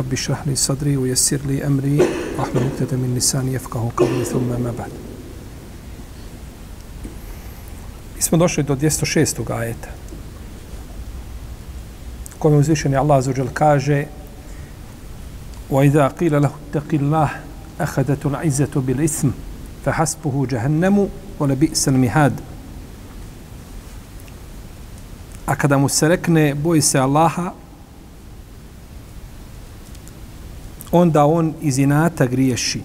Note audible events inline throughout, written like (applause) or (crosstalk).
رب اشرح لي صدري ويسر لي أمري واحلل عقدة من لساني يفقه قولي ثم ما بعد Mi smo došli do 206. ajeta. Kome uzvišeni Allah azuđel kaže وإذا قيل له اتق الله أخذت العزة بالإثم فحسبه جهنم ولبئس المهاد A kada mu se rekne, boj se Allaha, onda on iz inata griješi.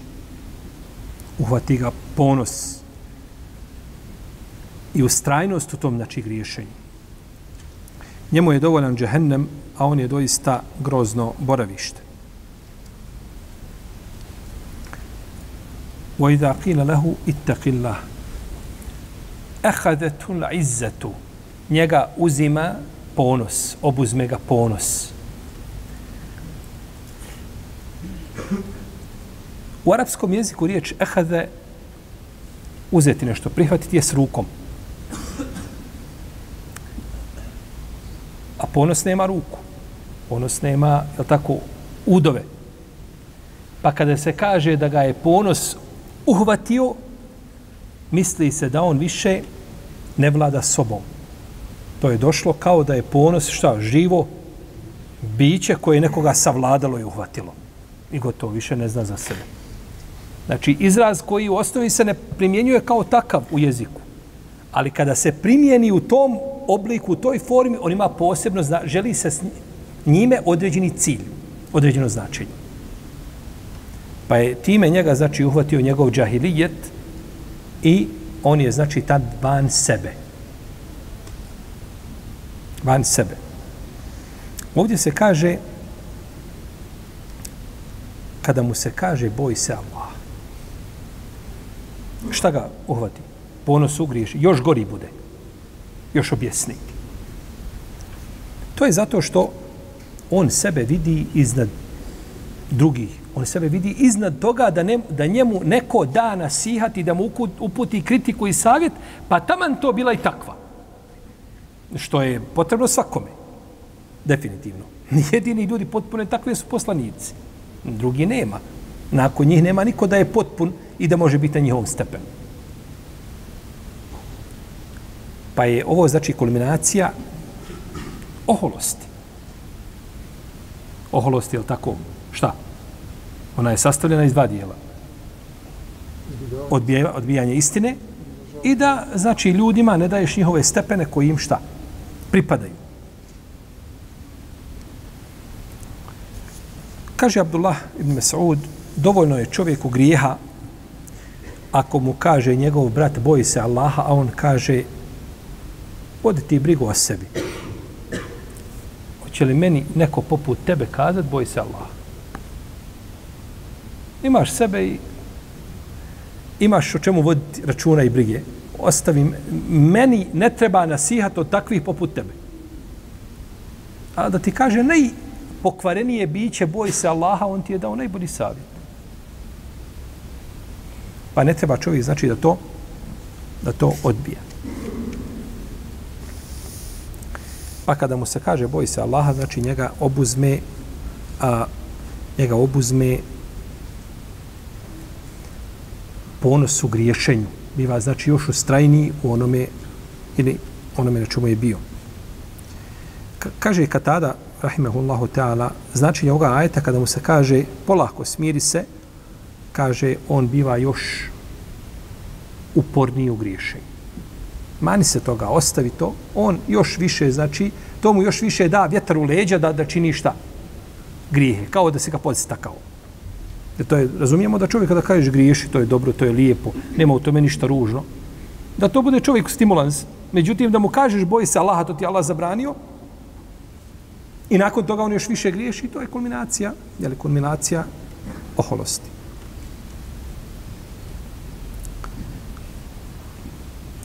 Uhvati ga ponos i ustrajnost u tom znači griješenju. Njemu je dovoljan džehennem, a on je doista grozno boravište. وإذا قيل له اتق الله أخذته العزة njega uzima ponos, obuzme ga ponos. U arapskom jeziku riječ ehade uzeti nešto, prihvatiti je s rukom. A ponos nema ruku. Ponos nema, je tako, udove. Pa kada se kaže da ga je ponos uhvatio, misli se da on više ne vlada sobom. To je došlo kao da je ponos, šta, živo biće koje je nekoga savladalo i uhvatilo. I gotovo, više ne zna za sebe. Znači, izraz koji u osnovi se ne primjenjuje kao takav u jeziku. Ali kada se primijeni u tom obliku, u toj formi, on ima posebno, zna, želi se s njime određeni cilj, određeno značenje. Pa je time njega, znači, uhvatio njegov džahilijet i on je, znači, tad van sebe. Van sebe. Ovdje se kaže, kada mu se kaže, boj se Allah. Šta ga uhvati? Ponos ugriješi. Još gori bude. Još objesni. To je zato što on sebe vidi iznad drugih. On sebe vidi iznad toga da, ne, da njemu neko da nasihati, da mu uputi kritiku i savjet, pa taman to bila i takva. Što je potrebno svakome. Definitivno. Jedini ljudi potpuno takve su poslanici. Drugi nema. Nakon njih nema niko da je potpun i da može biti na njihovom stepenu. Pa je ovo znači kulminacija oholosti. Oholosti, je li tako? Šta? Ona je sastavljena iz dva dijela. Odbija, odbijanje istine i da, znači, ljudima ne daješ njihove stepene koji im šta? Pripadaju. Kaže Abdullah ibn Mas'ud, dovoljno je čovjeku grijeha ako mu kaže njegov brat boji se Allaha, a on kaže vodi ti brigu o sebi. Hoće li meni neko poput tebe kazat boji se Allaha? Imaš sebe i imaš o čemu voditi računa i brige. Ostavi, meni ne treba nasihat od takvih poput tebe. A da ti kaže ne pokvarenije biće, boj se Allaha, on ti je dao najbolji savjet. Pa ne treba čovjek znači da to da to odbija. Pa kada mu se kaže boj se Allaha, znači njega obuzme a, njega obuzme ponos u griješenju. Biva znači još ustrajniji u onome ili onome na čemu je bio. Ka kaže Katada, rahimehullahu ta'ala, značenje ovoga ajeta kada mu se kaže polako smiri se, kaže on biva još uporniji u griješenju. Mani se toga, ostavi to, on još više, znači, to mu još više da vjetar u leđa da, da čini šta? Grijehe, kao da se ga podstakao. Da to je, razumijemo da čovjek kada kažeš griješi, to je dobro, to je lijepo, nema u tome ništa ružno. Da to bude čovjek stimulans. Međutim, da mu kažeš boji se Allaha, to ti Allah zabranio, I nakon toga on još više griješi, to je kulminacija, je li kulminacija oholosti.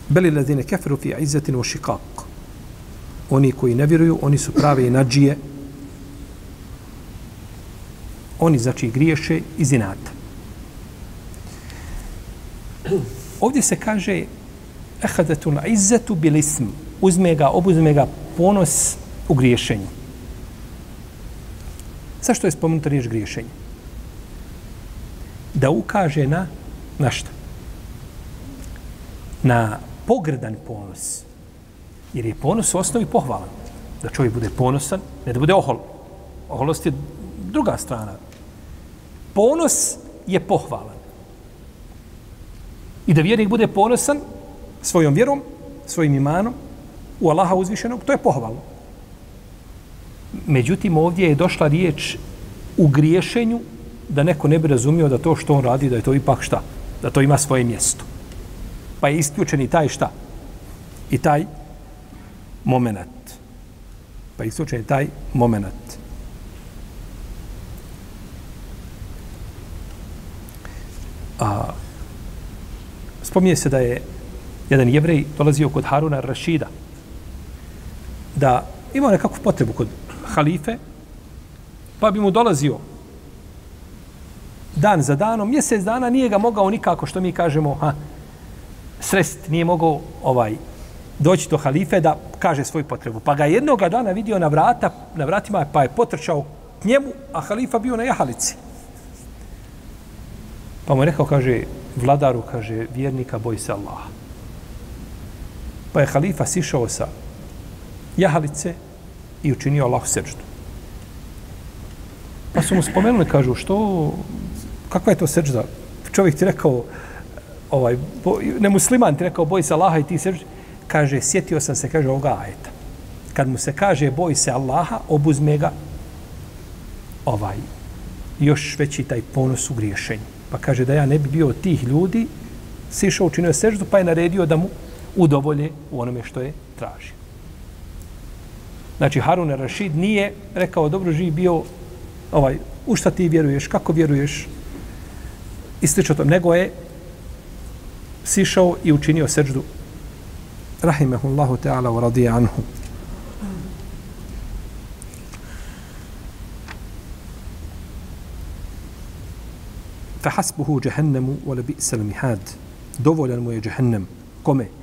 Beli ladine keferu fi izzetin u šikak. Oni koji ne vjeruju, oni su prave nađije. Oni, znači, griješe iz inata. Ovdje se kaže ehadetu na izzetu bil ism. Uzme ga, obuzme ga ponos u griješenju. Zašto je spomenuta riječ griješenje? Da ukaže na, na šta? Na pogrdan ponos. Jer je ponos u osnovi pohvalan. Da čovjek bude ponosan, ne da bude ohol. Oholost je druga strana. Ponos je pohvalan. I da vjernik bude ponosan svojom vjerom, svojim imanom, u Allaha uzvišenog, to je pohvalno. Međutim, ovdje je došla riječ u griješenju da neko ne bi razumio da to što on radi, da je to ipak šta? Da to ima svoje mjesto. Pa je isključen i taj šta? I taj moment. Pa je isključen i taj moment. A, spominje se da je jedan jevrej dolazio kod Haruna Rašida da imao nekakvu potrebu kod halife, pa bi mu dolazio dan za danom, mjesec dana nije ga mogao nikako, što mi kažemo, ha, srest, nije mogao ovaj, doći do halife da kaže svoju potrebu. Pa ga jednog dana vidio na vrata, na vratima, pa je potrčao k njemu, a halifa bio na jahalici. Pa mu je rekao, kaže, vladaru, kaže, vjernika, boj se Allaha. Pa je halifa sišao sa jahalice i učinio Allahu seđdu. Pa su mu spomenuli, kažu, što, kakva je to seđda? Čovjek ti rekao, ovaj, bo, ne musliman ti rekao, boj se Allaha i ti seđdu. Kaže, sjetio sam se, kaže, ovoga ajeta. Kad mu se kaže, boj se Allaha, obuzme ga ovaj, još veći taj ponos u griješenju. Pa kaže da ja ne bi bio od tih ljudi, sišao, učinio seždu, pa je naredio da mu udovolje u onome što je tražio. Znači, Harun Rashid nije rekao, dobro živ bio, ovaj, u šta ti vjeruješ, kako vjeruješ, i slično tom, nego je sišao i učinio seđdu. Rahimehullahu ta'ala wa radije anhu. Fahasbuhu jahennemu wa labi salmihad. Dovoljan mu je jahennem. Kome?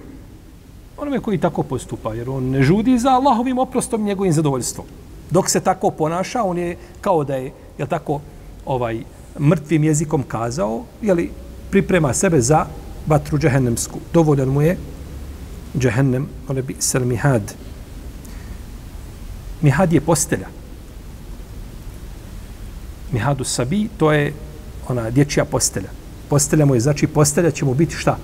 Onome koji tako postupa, jer on ne žudi za Allahovim oprostom njegovim zadovoljstvom. Dok se tako ponaša, on je kao da je, je tako, ovaj, mrtvim jezikom kazao, je li priprema sebe za vatru džehennemsku. Dovoljan mu je džehennem, ole bi sel mihad. Mihad je postelja. Mihadu sabi, to je ona dječja postelja. Postelja mu je, znači postelja će mu biti šta?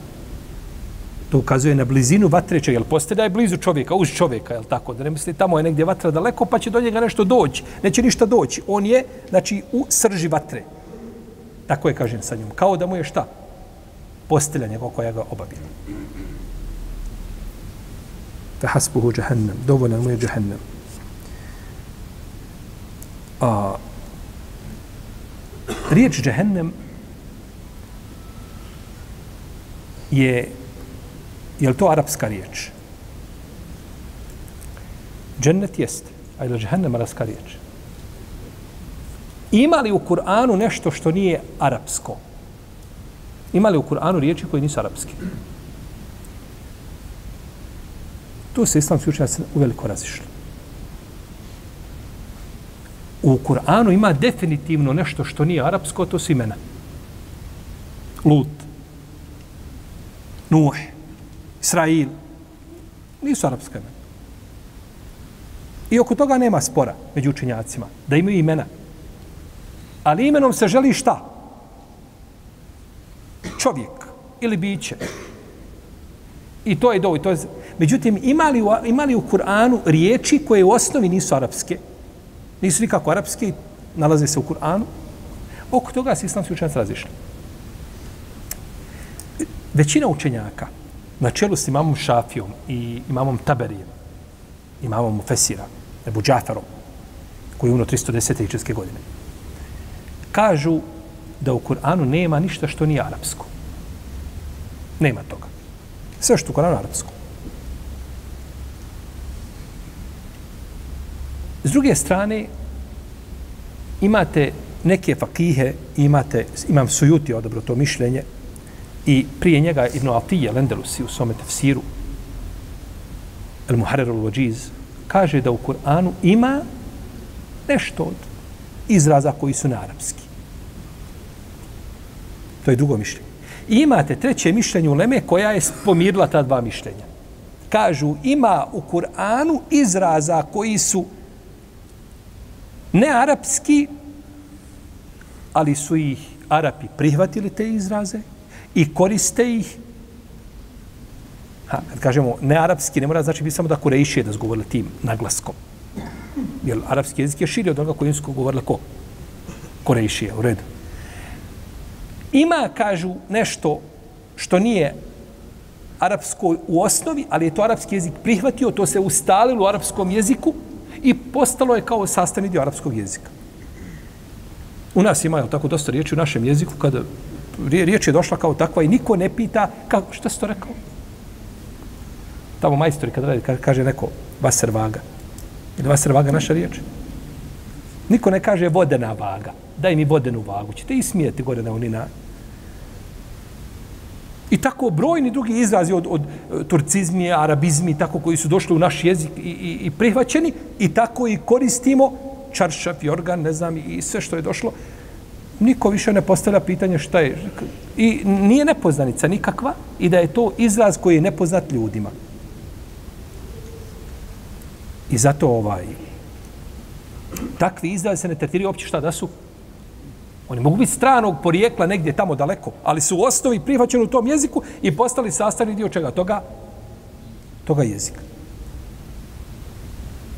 To ukazuje na blizinu vatreća, jer postelja je blizu čovjeka, uz čovjeka, je tako? Da ne misli, tamo je negdje vatra daleko, pa će do njega nešto doći. Neće ništa doći. On je, znači, u srži vatre. Tako je, kažem sa njom. Kao da mu je šta? Postelja njegov koja ga obavila. Fahasbuhu hasbuhu. Dovoljan mu je jahannam. A, riječ džehennem je je li to arapska riječ? Džennet jeste, a je li džehennem arapska riječ? Ima li u Kur'anu nešto što nije arapsko? Ima li u Kur'anu riječi koje nisu arapske? Tu se islamski učenjaci uveliko razišli u Kur'anu ima definitivno nešto što nije arapsko, to su imena. Lut, Nuh, Israil, nisu arapska imena. I oko toga nema spora među učenjacima, da imaju imena. Ali imenom se želi šta? Čovjek ili biće. I to je dovoljno. to je... Međutim, imali u, imali u Kur'anu riječi koje u osnovi nisu arapske, nisu nikako arapske, nalaze se u Kur'anu. Oko toga se islamski učenjaci razišli. Većina učenjaka, na čelu s imamom Šafijom i imamom Taberijem, imamom Fesira, Ebu Džafarom, koji je umro 310. ičeske godine. Kažu da u Kur'anu nema ništa što nije arapsko. Nema toga. Sve što u Kur'anu je arapsko. S druge strane, imate neke fakihe, imate, imam sujuti odobro to mišljenje, i prije njega Ibn Atije, Lendelusi u svome tefsiru, El Muharrer al Wajiz, kaže da u Kur'anu ima nešto od izraza koji su na arapski. To je drugo mišljenje. I imate treće mišljenje u Leme koja je pomirila ta dva mišljenja. Kažu, ima u Kur'anu izraza koji su ne arapski, ali su ih Arapi prihvatili te izraze i koriste ih Ha, kad kažemo ne arapski, ne mora znači biti samo da Kurejšije da zgovorili tim naglaskom. Jer arapski jezik je širi od onoga koji su govorili ko? Kurejšije, u redu. Ima, kažu, nešto što nije arapsko u osnovi, ali je to arapski jezik prihvatio, to se ustalilo u arapskom jeziku i postalo je kao sastavni dio arapskog jezika. U nas ima, je tako, dosta riječi u našem jeziku, kada riječ je došla kao takva i niko ne pita, kako, šta si to rekao? Tamo majstori kad radi, kaže neko vaser vaga. Ili vaser vaga naša riječ? Niko ne kaže vodena vaga. Daj mi vodenu vagu. Ćete i smijeti gore na onina. I tako brojni drugi izrazi od, od e, turcizmi, arabizmi, tako koji su došli u naš jezik i, i, i prihvaćeni, i tako i koristimo čaršaf jorgan, ne znam, i sve što je došlo. Niko više ne postavlja pitanje šta je. I nije nepoznanica nikakva i da je to izraz koji je nepoznat ljudima. I zato ovaj takvi izrazi se ne tretiraju uopće šta da su. Oni mogu biti stranog porijekla negdje tamo daleko, ali su u osnovi prihvaćeni u tom jeziku i postali sastavni dio čega? Toga, toga jezika.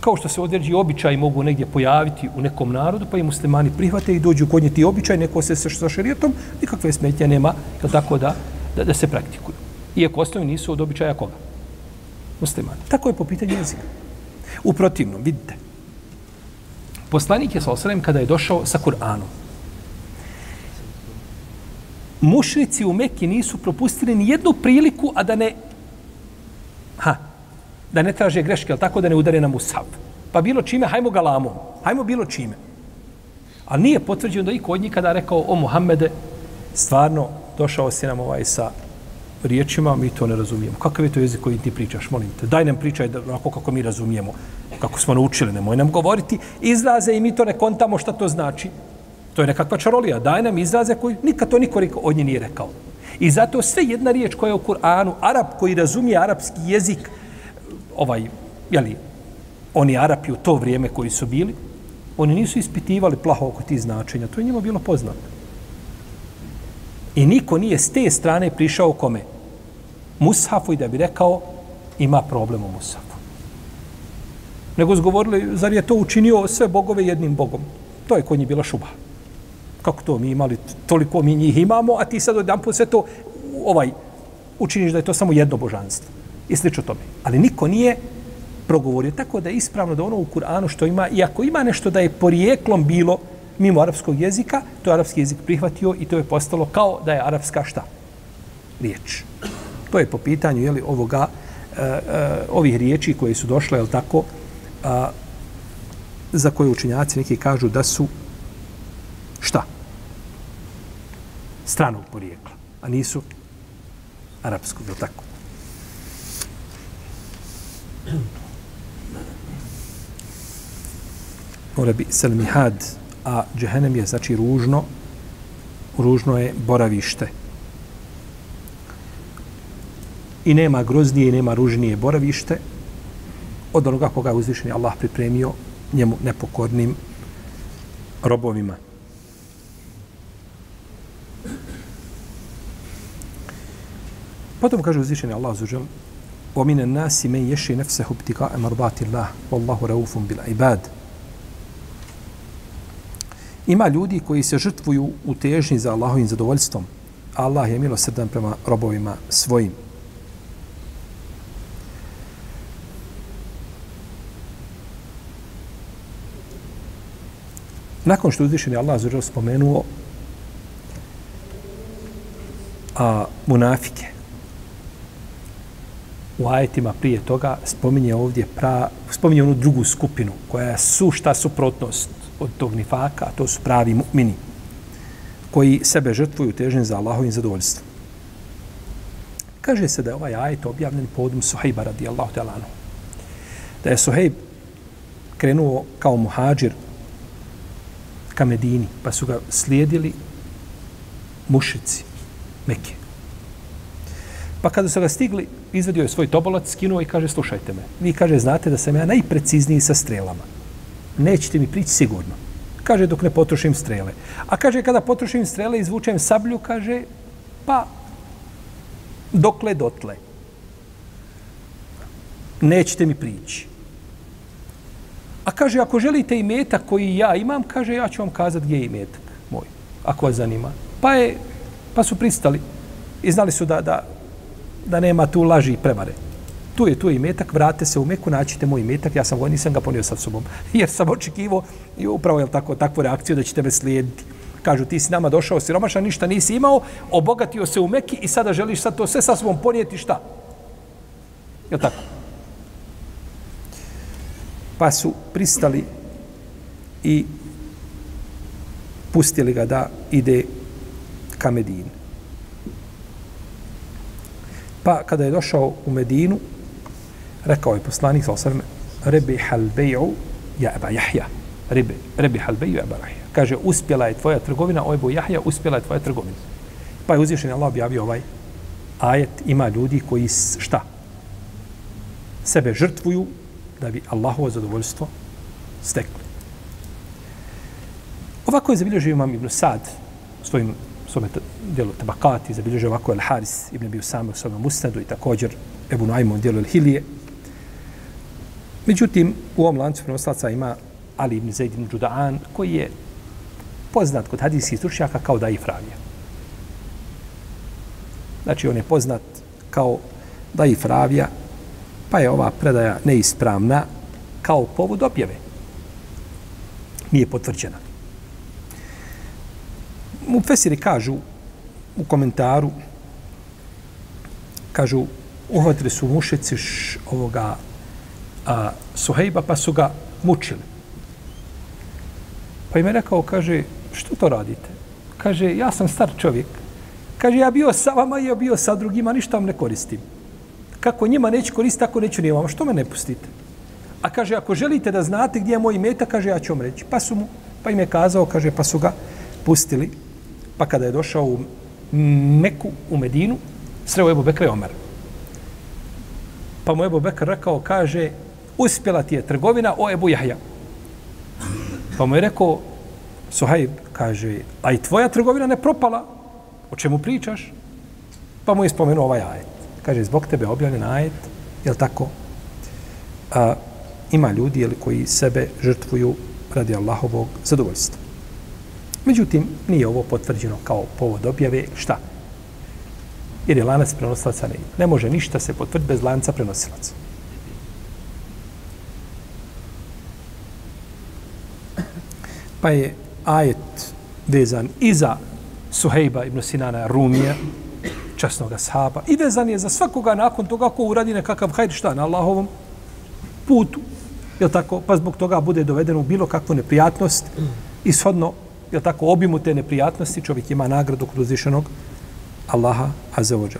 Kao što se određi običaj mogu negdje pojaviti u nekom narodu, pa i muslimani prihvate i dođu kod nje ti običaj, neko se sa šarijetom, nikakve smetnje nema, jel tako da, da, da se praktikuju. Iako osnovi nisu od običaja koga? Muslimani. Tako je po pitanju jezika. U protivnom, vidite, poslanik je sa kada je došao sa Kur'anom, mušrici u Mekki nisu propustili ni jednu priliku, a da ne ha, da ne traže greške, ali tako da ne udare na Musav. Pa bilo čime, hajmo ga lamom. Hajmo bilo čime. A nije potvrđeno da i kod njih kada rekao o Muhammede, stvarno došao si nam ovaj sa riječima, mi to ne razumijemo. Kakav je to jezik koji ti pričaš, molim te? Daj nam pričaj da, onako kako mi razumijemo, kako smo naučili, nemoj nam govoriti izraze i mi to ne kontamo šta to znači. To je nekakva čarolija. Daj nam izraze koji nikad to niko od nje nije rekao. I zato sve jedna riječ koja je u Kur'anu, Arab koji razumije arapski jezik, ovaj, jeli, oni Arapi u to vrijeme koji su bili, oni nisu ispitivali plaho oko ti značenja. To je njima bilo poznato. I niko nije s te strane prišao kome? Mushafu i da bi rekao ima problem u Mushafu. Nego zgovorili, zar je to učinio sve bogove jednim bogom? To je kod njih bila šuba. Kako to mi imali, toliko mi njih imamo, a ti sad odjedan sve to ovaj, učiniš da je to samo jedno božanstvo. I slično tome. Ali niko nije progovorio. Tako da je ispravno da ono u Kur'anu što ima, i ako ima nešto da je porijeklom bilo, mimo arapskog jezika, to je arapski jezik prihvatio i to je postalo kao da je arapska šta? Riječ. To je po pitanju jeli, ovoga, e, e, ovih riječi koje su došle, jel tako, a, za koje učinjaci neki kažu da su šta? Stranog porijekla, a nisu arapskog, jel tako? Mora bi selmihad a džehennem je znači ružno, ružno je boravište. I nema groznije i nema ružnije boravište od onoga koga je uzvišen Allah pripremio njemu nepokornim robovima. Potom kaže uzvišeni Allah zuđel وَمِنَ النَّاسِ مَنْ يَشِي نَفْسَهُ بْتِقَاءَ مَرْبَاتِ اللَّهِ وَاللَّهُ رَوْفٌ بِالْعِبَادِ Ima ljudi koji se žrtvuju u težnji za Allahovim zadovoljstvom. Allah je milosrdan prema robovima svojim. Nakon što uzvišen je Allah zađer spomenuo a, munafike, u ajetima prije toga spominje ovdje pra, spominje onu drugu skupinu koja je sušta suprotnost od tog nifaka, a to su pravi mu'mini koji sebe žrtvuju težnje za Allahovim zadovoljstvom. Kaže se da je ovaj ajet objavljen povodom Suhejba radijallahu ta'ala. Da je Suhejb krenuo kao muhađir ka Medini, pa su ga slijedili mušici Mekke. Pa kada su ga stigli, izvadio je svoj tobolac, skinuo i kaže, slušajte me. Vi, kaže, znate da sam ja najprecizniji sa strelama. Nećete mi prići sigurno. Kaže, dok ne potrošim strele. A kaže, kada potrošim strele, izvučem sablju, kaže, pa, dokle dotle. Nećete mi prići. A kaže, ako želite i metak koji ja imam, kaže, ja ću vam kazati gdje je i metak moj, ako vas zanima. Pa, je, pa su pristali i znali su da, da da nema tu laži i prevare. Tu je tu i metak, vrate se u Meku, naćite moj metak, ja sam ga, nisam ga ponio sa sobom, (laughs) jer sam očekivo i upravo je tako, takvu reakciju da će tebe slijediti. Kažu, ti si nama došao siromašan, ništa nisi imao, obogatio se u Meki i sada želiš sad to sve sa sobom ponijeti, šta? Je tako? Pa su pristali i pustili ga da ide ka Medini. Pa kada je došao u Medinu, rekao je poslanik sa osrme, rebi halbeju ja eba jahja. Rebi, rebi halbeju ja eba jahja. Kaže, uspjela je tvoja trgovina, o ebu jahja, uspjela je tvoja trgovina. Pa je uzvišen Allah objavio ovaj ajet, ima ljudi koji šta? Sebe žrtvuju da bi Allahovo zadovoljstvo stekli. Ovako je zabilježio imam Ibn Sad svojim svome dijelu Tabakati, zabilježio ovako El Haris ibn Abi Usama u svome Musnadu i također Ebu Nuaymu u dijelu El Hilije. Međutim, u ovom lancu prenoslaca ima Ali ibn Zaid ibn Đuda'an, koji je poznat kod hadijskih stručnjaka kao Daif Ravija. Znači, on je poznat kao Daif Ravija, pa je ova predaja neispravna kao povod objave. Nije potvrđena. Mu Fesiri kažu u komentaru, kažu, uhvatili su mušici ovoga a, Suhejba, pa su ga mučili. Pa im je rekao, kaže, što to radite? Kaže, ja sam star čovjek. Kaže, ja bio sa vama i ja bio sa drugima, ništa vam ne koristim. Kako njima neću koristiti, tako neću ni vama. Što me ne pustite? A kaže, ako želite da znate gdje je moj meta, kaže, ja ću vam reći. Pa su mu, pa im je kazao, kaže, pa su ga pustili. Pa kada je došao u Meku, u Medinu, sreo Ebu Bekra i Omer. Pa mu Ebu Bekr rekao, kaže, uspjela ti je trgovina o Ebu Jahja. Pa mu je rekao, Suhajb, kaže, a i tvoja trgovina ne propala, o čemu pričaš? Pa mu je spomenuo ovaj ajet. Kaže, zbog tebe objavljen ajet, je tako? A, ima ljudi jel, koji sebe žrtvuju radi Allahovog zadovoljstva. Međutim, nije ovo potvrđeno kao povod objave. Šta? Jer je lanac prenosilaca ne Ne može ništa se potvrditi bez lanca prenosilaca. Pa je ajet vezan i za Suhejba ibn Sinana Rumija, časnog sahaba, i vezan je za svakoga nakon toga ko uradi nekakav hajr šta na Allahovom putu. Je tako? Pa zbog toga bude doveden u bilo kakvu neprijatnost i shodno je tako, obimu te neprijatnosti, čovjek ima nagradu kod uzvišenog Allaha Azzawajal.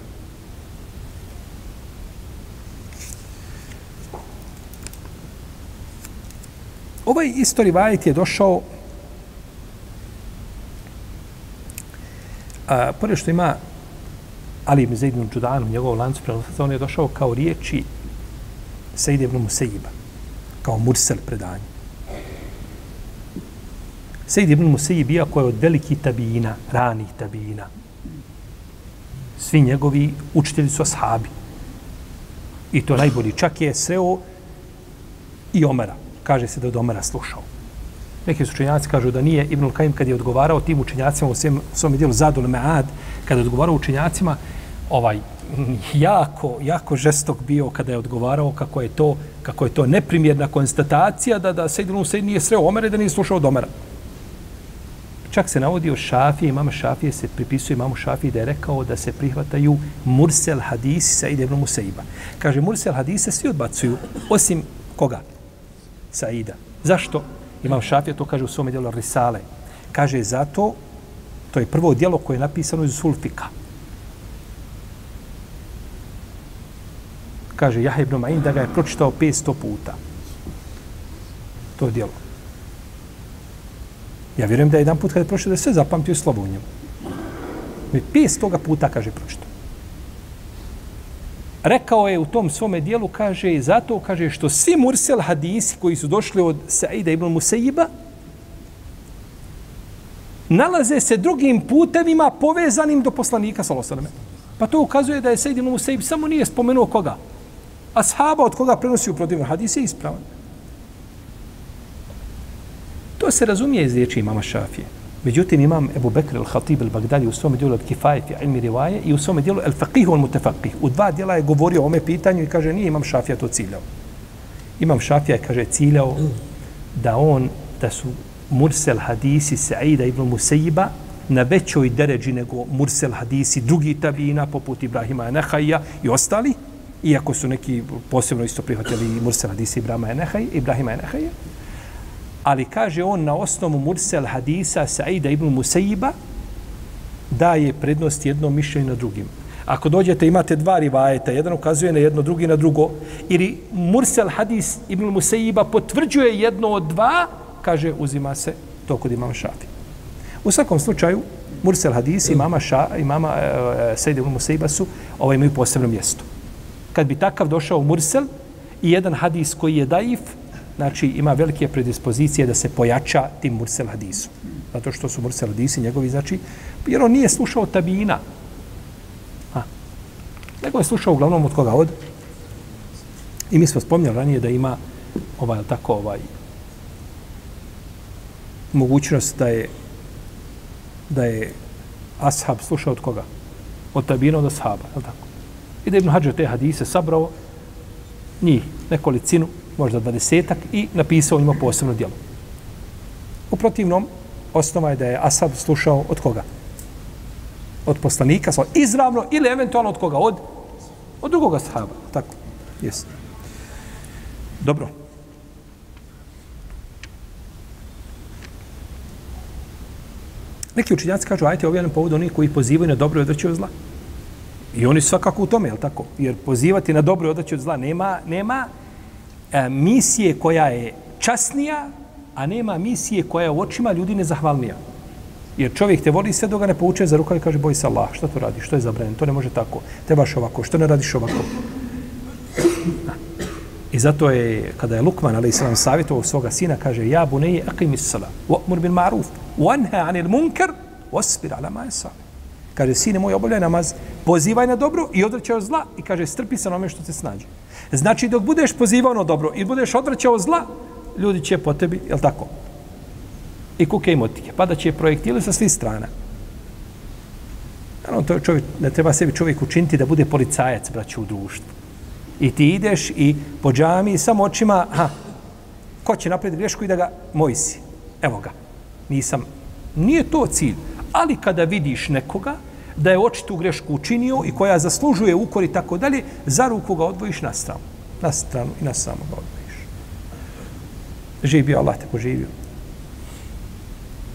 Ovaj istori vajet je došao a, pored što ima Ali ibn Zaid ibn Đudan u njegovom lancu prenosaca, on je došao kao riječi Sejid ibn Musejiba, kao mursel predanje. Sejid ibn Musayyib iako je od velikih tabijina, ranih tabijina. Svi njegovi učitelji su ashabi. I to najbolji. Čak je sreo i Omera. Kaže se da od Omera slušao. Neki su učenjaci kažu da nije Ibn Kajim kad je odgovarao tim učenjacima u svom, svom dijelu Zadul Mead, kada je odgovarao učenjacima, ovaj, jako, jako žestok bio kada je odgovarao kako je to, kako je to neprimjerna konstatacija da da Sejid ibn nije sreo Omera i da nije slušao od Omera. Čak se navodi o Šafije, imama Šafije se pripisuje imamu Šafije da je rekao da se prihvataju mursel hadisi sa ibn Musaiba. Kaže, mursel hadise svi odbacuju, osim koga? Saida. Zašto? Imam Šafija to kaže u svome djelu Risale. Kaže, zato, to je prvo djelo koje je napisano iz Sulfika. Kaže, Jahe ibn Ma'in da ga je pročitao 500 puta. To je. Ja vjerujem da je jedan put kada je prošao da je sve zapamtio slovo u njemu. Mi pes toga puta, kaže, pročito. Rekao je u tom svome dijelu, kaže, i zato, kaže, što svi mursel hadisi koji su došli od Saida ibn Musaiba, nalaze se drugim putevima povezanim do poslanika, salosaleme. Pa to ukazuje da je Said ibn Musaib samo nije spomenuo koga. Ashaba od koga prenosi u protivno hadise ispravan. To se razumije iz riječi imama Šafije. Međutim, imam Ebu Bekr al-Khatib al-Bagdadi u svom dijelu al-Kifajeti, ilmi rivaje i u svom dijelu al-Faqih al-Mutafaqih. U dva dijela je govorio o ome pitanju i kaže nije imam Šafija to ciljao. Imam Šafija je, kaže, ciljao da on, da su mursel hadisi Sa'ida ibn Musaiba na većoj deređi nego mursel hadisi drugi tabina poput Ibrahima Nehaija i ostali, iako su neki posebno isto prihvatili mursel hadisi Ibrahima Nehaija, Ibrahima Nehaija, ali kaže on na osnovu mursel hadisa Saida ibn Musaiba daje prednost jednom mišljenju na drugim. Ako dođete, imate dva rivajeta, jedan ukazuje na jedno, drugi na drugo, ili mursel hadis ibn Musaiba potvrđuje jedno od dva, kaže, uzima se to kod imama šafi. U svakom slučaju, mursel hadis i mama, ša, i mama e, e, Saida ibn Musaiba su ovaj, imaju posebno mjesto. Kad bi takav došao mursel i jedan hadis koji je daif, znači ima velike predispozicije da se pojača tim mursel hadisu. Zato što su mursel hadisi njegovi, znači, jer on nije slušao tabina. Ha. Nego je slušao uglavnom od koga od. I mi smo spomnjali ranije da ima ovaj, tako, ovaj, mogućnost da je da je ashab slušao od koga? Od tabina od ashaba, je tako? I da Ibn Hađar te hadise sabrao njih, nekolicinu, možda dvadesetak, i napisao njima posebno djelo. U protivnom, osnova je da je Asab slušao od koga? Od poslanika, izravno ili eventualno od koga? Od, od drugoga sahaba. Tako, jes. Dobro. Neki učinjaci kažu, ajte ovaj povod onih koji pozivaju na dobro i odvrćaju zla. I oni svakako u tome, je tako? Jer pozivati na dobro i odvrćaju zla nema, nema e, misije koja je časnija, a nema misije koja je u očima ljudi nezahvalnija. Jer čovjek te voli sve dok ga ne pouče za rukav i kaže boj se Allah, što to radi, što je zabranjeno, to ne može tako, trebaš ovako, što ne radiš ovako. I zato je, kada je Lukman, ali islam, savjetovao svoga sina, kaže, ja buneje, aqim sala, wa'mur bil ma'ruf, wanha anil munkar, wasbir ala ma yasa. Kaže, sine moj, obavljaj namaz, pozivaj na dobro i odvraćaj zla i kaže, strpi se na ome što se snađe. Znači, dok budeš pozivao na dobro i budeš odvraćao zla, ljudi će po tebi, je tako? I kuke i motike. Pa da će projektili sa svih strana. Naravno, to čovjek, ne treba sebi čovjek učiniti da bude policajac, braću, u društvu. I ti ideš i po džami samo očima, ha, ko će napred grešku i da ga moj si. Evo ga. Nisam. Nije to cilj. Ali kada vidiš nekoga, da je očitu grešku učinio i koja zaslužuje ukor i tako dalje, za ruku ga odvojiš na stranu. Na stranu i na samo ga odvojiš. Živ bio, Allah te poživio.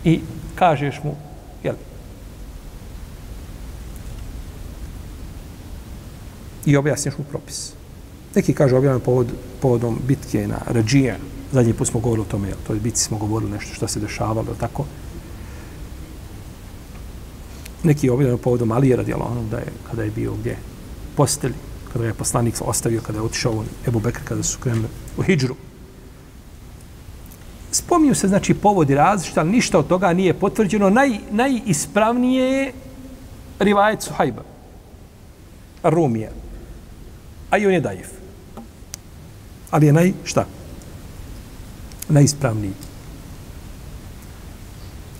I kažeš mu, jel, i objasniš mu propis. Neki kaže objavljeno povod, povodom bitke na Rađija. Zadnji put smo govorili o tome, jel, to je bitci smo govorili nešto što se dešavalo, tako neki je objavljeno povodom Alije radijalo onom da je, kada je bio gdje posteli, kada je poslanik ostavio, kada je otišao on, Ebu Bekr, kada su krenuli u Hidžru. Spominju se, znači, povodi različite, ali ništa od toga nije potvrđeno. Naj, najispravnije je rivajet Suhajba, Rumija, a i on je Dajif. Ali je naj, šta? Najispravniji.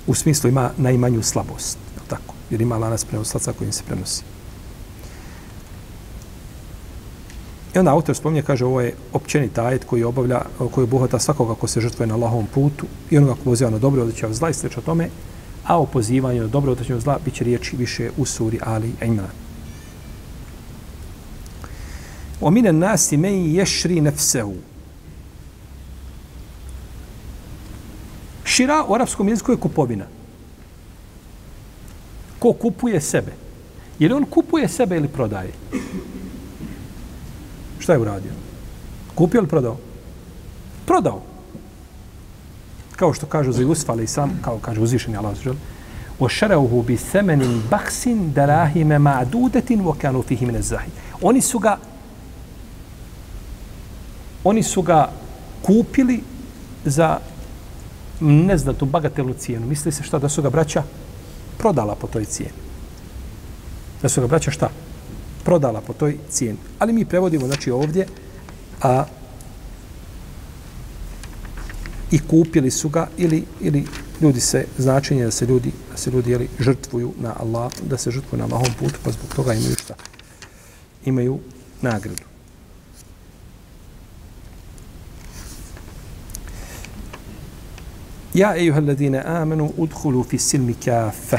U smislu ima najmanju slabost jer ima lanas prenoslaca kojim se prenosi. I onda autor spominje, kaže, ovo je općeni tajet koji obavlja, koji obuhvata svakoga ko se žrtvuje na Allahovom putu i onoga ko poziva na dobro odličaj zla i sl. tome, a o pozivanju na dobro otačnju zla bit će riječi više u suri Ali Imran. O mine nasi men ješri. Šira u arapskom jeziku je kupovina Ko kupuje sebe? Je li on kupuje sebe ili prodaje? Šta je uradio? Kupio ili prodao? Prodao. Kao što kažu za Jusuf, ali sam, kao kaže uzvišeni Allah, žel, وَشَرَوْهُ بِسَمَنٍ بَحْسٍ دَرَاهِمَ مَعْدُودَةٍ وَكَانُوا فِيهِ مِنَ الزَّهِ Oni su ga oni su ga kupili za neznatu bagatelnu cijenu. Misli se šta da su ga braća prodala po toj cijeni. Da su ga braća šta? Prodala po toj cijeni. Ali mi prevodimo znači ovdje a i kupili su ga ili ili ljudi se značenje da se ljudi da se ljudi jeli, žrtvuju na Allah, da se žrtvuju na Allahom putu, pa zbog toga imaju šta? Imaju nagradu. Ja, ejuha alladine amenu, udhulu fi silmi kafe.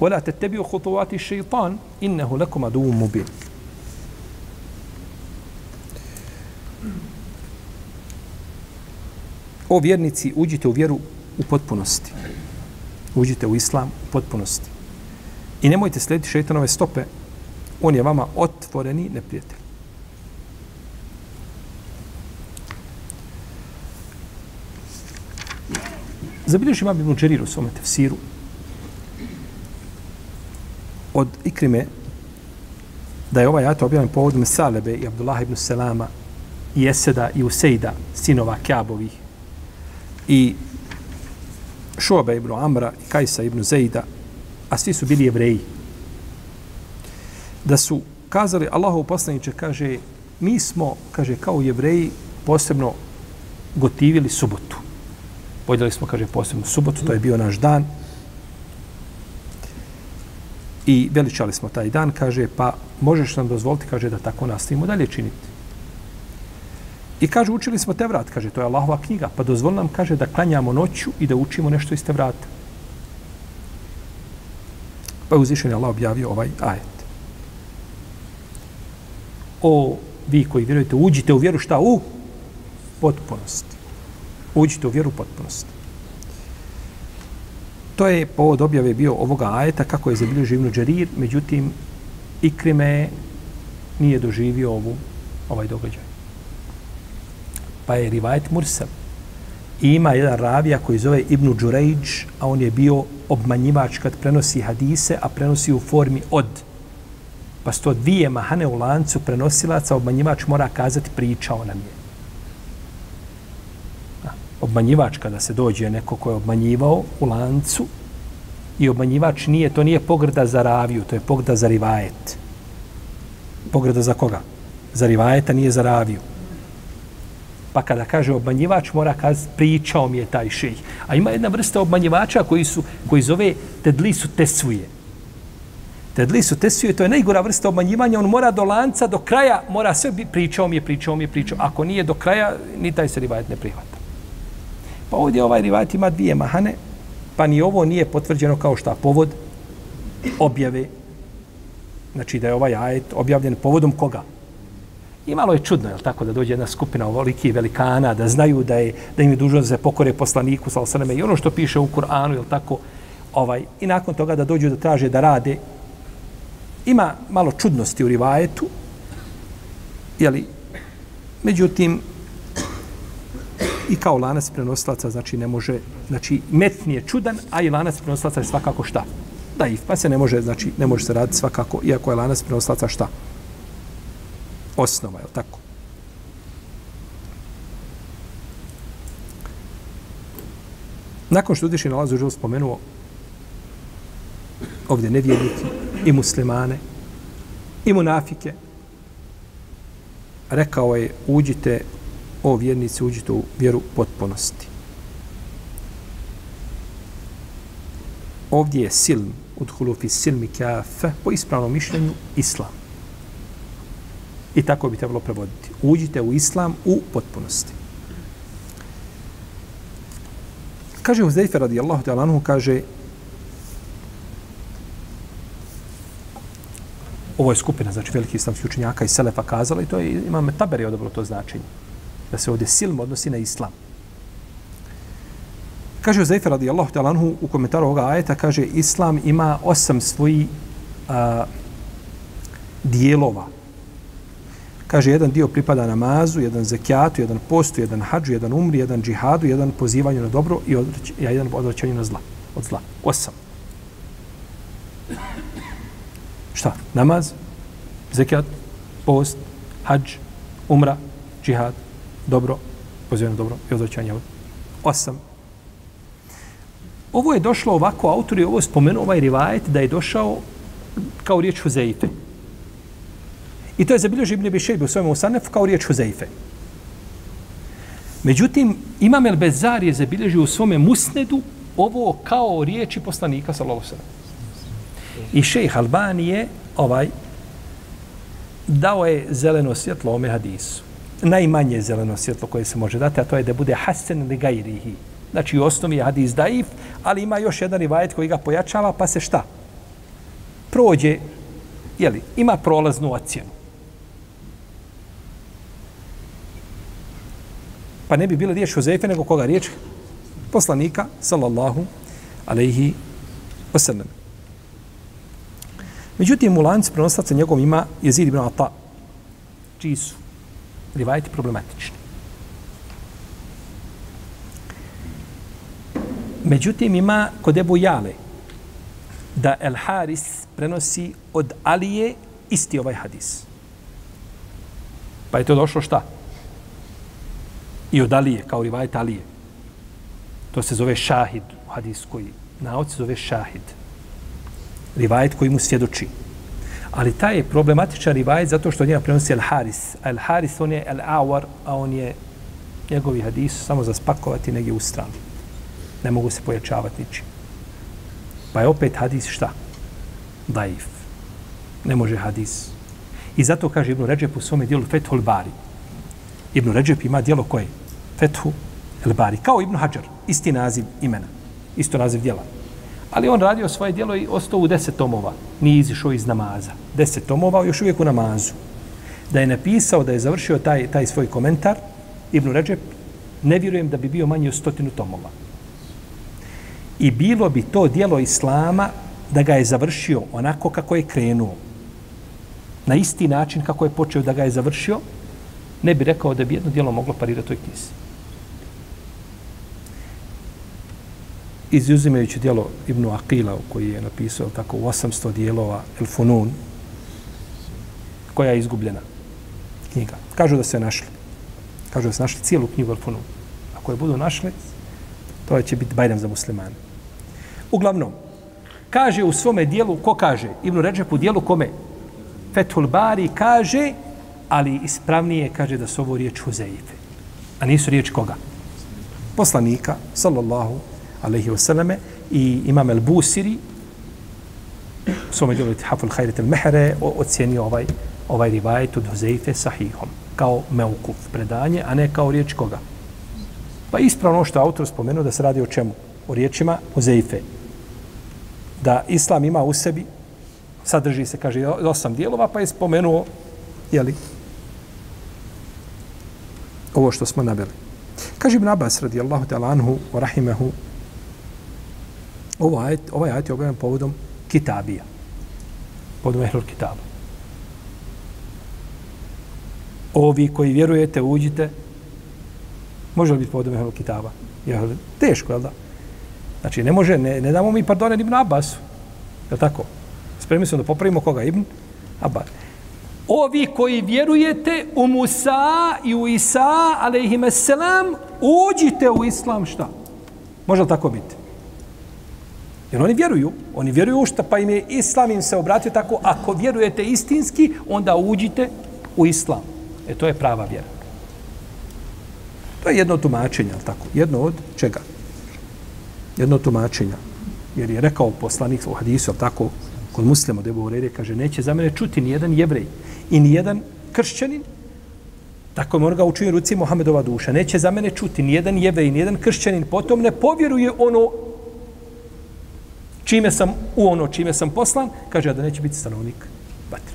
Wala tetebiju hutovati šeitan, innehu lakum aduum mubin. O vjernici, uđite u vjeru u potpunosti. Uđite u islam u potpunosti. I nemojte slijediti šeitanove stope. On je vama otvoreni neprijatelj. Zabilježi imam Ibn Đerir u svome tefsiru od Ikrime da je ovaj ajat objavljen povodom Salebe i Abdullah ibn Selama i Eseda i Usejda, sinova Kjabovih i Šobe ibn Amra i Kajsa ibn Zejda, a svi su bili jevreji. Da su kazali, Allahov poslaniče kaže, mi smo, kaže, kao jevreji posebno gotivili subotu. Podjeli smo, kaže, posebno subotu, to je bio naš dan. I veličali smo taj dan, kaže, pa možeš nam dozvoliti, kaže, da tako nastavimo dalje činiti. I kaže, učili smo Tevrat, kaže, to je Allahova knjiga, pa dozvoli nam, kaže, da klanjamo noću i da učimo nešto iz Tevrata. Pa je uzvišen Allah objavio ovaj ajet. O, vi koji vjerujete, uđite u vjeru šta? U potpunosti. Uđite u vjeru u potpunosti. To je povod objave bio ovoga ajeta, kako je zabilježio Ibn Đarir, međutim, Ikrime nije doživio ovu, ovaj događaj pa je rivajet Mursel. I ima jedan ravija koji zove Ibnu Đurejđ, a on je bio obmanjivač kad prenosi hadise, a prenosi u formi od. Pa sto dvije mahane u lancu prenosilaca, obmanjivač mora kazati pričao nam je. Obmanjivač kada se dođe neko ko je obmanjivao u lancu i obmanjivač nije, to nije pogrda za raviju, to je pogrda za rivajet. Pogrda za koga? Za rivajeta nije za raviju. Pa kada kaže obmanjivač, mora kazati pričao mi je taj šejh. A ima jedna vrsta obmanjivača koji su koji zove tedlisu tesuje. Tedli tesuje, to je najgora vrsta obmanjivanja. On mora do lanca, do kraja, mora sve bi pričao mi je, pričao mi je, pričao. Ako nije do kraja, ni taj se rivajet ne prihvata. Pa ovdje ovaj rivajet ima dvije mahane, pa ni ovo nije potvrđeno kao šta povod objave. Znači da je ovaj ajet objavljen povodom koga? I malo je čudno, je tako, da dođe jedna skupina ovoliki velikana, da znaju da je da im je dužno da se pokore poslaniku, sa sveme, i ono što piše u Kur'anu, je tako, ovaj, i nakon toga da dođu da traže da rade, ima malo čudnosti u rivajetu, jeli, međutim, i kao lanac prenosilaca, znači ne može, znači metni je čudan, a i lanac prenosilaca je svakako šta? Da, pa se ne može, znači ne može se raditi svakako, iako je lanac prenosilaca šta? osnova, je tako? Nakon što udiši nalazu živo spomenuo ovdje nevjernike i muslimane i munafike, rekao je uđite o vjernici, uđite u vjeru potpunosti. Ovdje je silm, udhulu fi silmi kafe, po ispravnom mišljenju, islam. I tako bi trebalo prevoditi. Uđite u islam u potpunosti. Kaže Huzeyfe radijallahu ta'ala anhu, kaže ovo je skupina, znači veliki islamski učenjaka i Selefa kazala i to je, imam Taberi odobro to značenje. Da se ovdje silm odnosi na islam. Kaže Huzeyfe radijallahu ta'ala anhu u komentaru ovoga ajeta, kaže islam ima osam svoji a, dijelova. Kaže, jedan dio pripada namazu, jedan zekijatu, jedan postu, jedan hađu, jedan umri, jedan džihadu, jedan pozivanju na dobro i odreć, jedan odvraćanju na zla. Od zla. Osam. Šta? Namaz, zekijat, post, hađ, umra, džihad, dobro, pozivaju na dobro i odvraćanje od osam. Ovo je došlo ovako, autor je ovo spomenuo ovaj rivajet da je došao kao riječ Huzeife. I to je zabilježio Ibn Abi u svojom Usanefu kao riječ Huzeife. Međutim, Imam El Bezar je zabilježio u svome Musnedu ovo kao riječi poslanika sallallahu sallam. I šejh Albani je ovaj dao je zeleno svjetlo ome hadisu. Najmanje zeleno svjetlo koje se može dati, a to je da bude hasen li gajrihi. Znači, u osnovi je hadis daif, ali ima još jedan rivajet koji ga pojačava, pa se šta? Prođe, jeli, ima prolaznu ocjenu. Pa ne bi bila riječ Huzeyfe, nego koga riječ? Poslanika, sallallahu alaihi wasallam. Međutim, u lanci prenoslaca njegov ima Jezid ibn Ata, čiji su rivajeti problematični. Međutim, ima kod Ebu Jale da El Haris prenosi od Alije isti ovaj hadis. Pa je to došlo šta? i od Alije, kao rivajet Alije. To se zove šahid u hadiskoj nauci, zove šahid. Rivajet koji mu svjedoči. Ali taj je problematičan rivajet zato što njega prenosi El Haris. El Haris, on je El Awar, a on je njegovi hadis samo za spakovati negdje u stranu. Ne mogu se pojačavati ničim. Pa je opet hadis šta? Daif. Ne može hadis. I zato kaže Ibn Ređep u svome dijelu Fethul Bari. Ibn Ređep ima dijelo koje? Fethu El Bari. Kao Ibn Hajar, isti naziv imena, isto naziv dijela. Ali on radio svoje dijelo i ostao u deset tomova. Nije izišao iz namaza. Deset tomova, još uvijek u namazu. Da je napisao, da je završio taj, taj svoj komentar, Ibn Ređep, ne vjerujem da bi bio manji od stotinu tomova. I bilo bi to dijelo Islama da ga je završio onako kako je krenuo. Na isti način kako je počeo da ga je završio, ne bi rekao da bi jedno dijelo moglo parirati toj knjizi. Izuzimajući dijelo Ibnu Aqila, koji je napisao tako u 800 dijelova El Funun, koja je izgubljena knjiga. Kažu da se našli. Kažu da se našli cijelu knjigu El Funun. Ako je budu našli, to će biti bajram za muslimane. Uglavnom, kaže u svome dijelu, ko kaže? Ibnu Ređep u dijelu kome? Fethul Bari kaže ali ispravnije kaže da su ovo riječ Huzeife. A nisu riječ koga? Poslanika, sallallahu alaihi wasallame, i imam el Busiri, u svome djelu Haful Hajret el Mehre, ocjenio ovaj, ovaj rivajet od Huzeife sahihom, kao meukuf predanje, a ne kao riječ koga? Pa ispravno što autor spomenuo da se radi o čemu? O riječima Huzeife. Da Islam ima u sebi, sadrži se, kaže, osam dijelova, pa je spomenuo, jeli, ovo što smo naveli. Kaže Ibn Abbas radijallahu ta'ala anhu wa rahimahu Ovaj ajet, ovaj ajet je objavljen povodom kitabija. Povodom ehlul kitaba. Ovi koji vjerujete, uđite, može li biti povodom ehlul kitaba? Jel, teško, je da? Znači, ne može, ne, ne damo mi pardone Ibn Abbasu. Je tako? Spremni smo da popravimo koga? Ibn Abbas ovi koji vjerujete u Musa i u Isa, alaihimeselam, uđite u islam šta? Može li tako biti? Jer oni vjeruju, oni vjeruju šta, pa im je islam im se obratio tako, ako vjerujete istinski, onda uđite u islam. E to je prava vjera. To je jedno tumačenje, ali tako? Jedno od čega? Jedno tumačenja. Jer je rekao poslanik u hadisu, ali tako, kod muslima debu u kaže, neće za mene čuti ni jedan jevrej i ni jedan kršćanin Tako je morga učinio ruci Mohamedova duša. Neće za mene čuti ni jedan jevrej, ni jedan kršćanin. Potom ne povjeruje ono čime sam, u ono čime sam poslan. Kaže, da neće biti stanovnik vatre.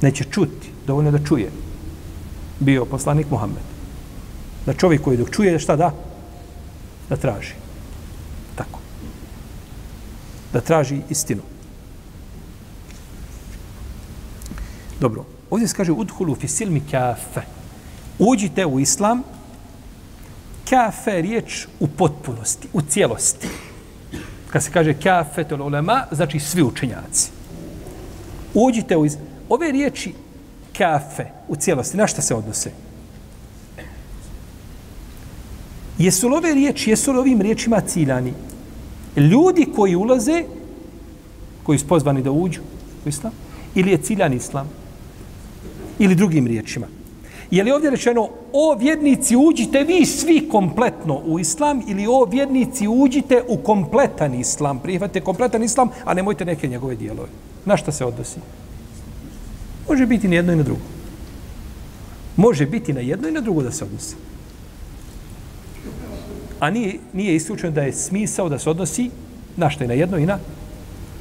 Neće čuti. Dovoljno da čuje. Bio poslanik Muhammed. Da čovjek koji dok čuje, šta da? Da traži. Tako. Da traži istinu. Dobro. Ovdje se kaže udhulu fi silmi kafe. Uđite u islam kafe riječ u potpunosti, u cijelosti. Kad se kaže kafe tol ulema, znači svi učenjaci. Uđite u iz... Ove riječi kafe u cijelosti, na šta se odnose? Jesu li ove riječi, jesu li ovim riječima ciljani? Ljudi koji ulaze, koji su pozvani da uđu u islam, ili je ciljan islam? ili drugim riječima. Je li ovdje rečeno, o vjednici uđite vi svi kompletno u islam ili o vjednici uđite u kompletan islam, prihvatite kompletan islam, a nemojte neke njegove dijelove. Na šta se odnosi? Može biti na jedno i na drugo. Može biti na jedno i na drugo da se odnosi. A nije, nije isključeno da je smisao da se odnosi na šta je na jedno i na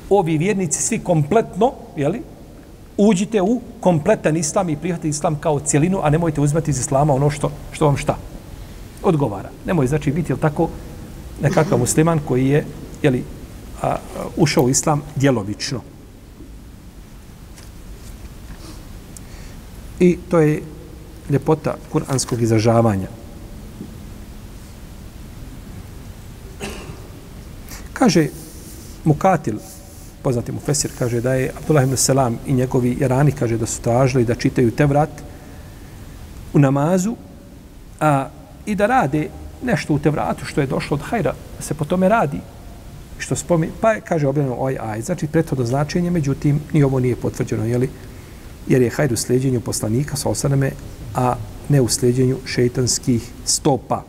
ovi vjernici svi kompletno, jeli, uđite u kompletan islam i prihvatite islam kao cjelinu, a nemojte uzmati iz islama ono što, što vam šta odgovara. Nemoj znači biti ili tako nekakav musliman koji je jeli, a, a, ušao u islam djelovično. I to je ljepota kuranskog izražavanja. Kaže Mukatil, poznati mu Fesir, kaže da je Abdullah ibn Selam i njegovi jarani, kaže da su tražili da čitaju te vrat u namazu a, i da rade nešto u te vratu što je došlo od hajra, da se po tome radi. Što spomi, pa je, kaže objavljeno ovaj aj, znači prethodno značenje, međutim, ni ovo nije potvrđeno, jeli? jer je hajr u sljeđenju poslanika sa osaname, a ne u sljeđenju šeitanskih stopa.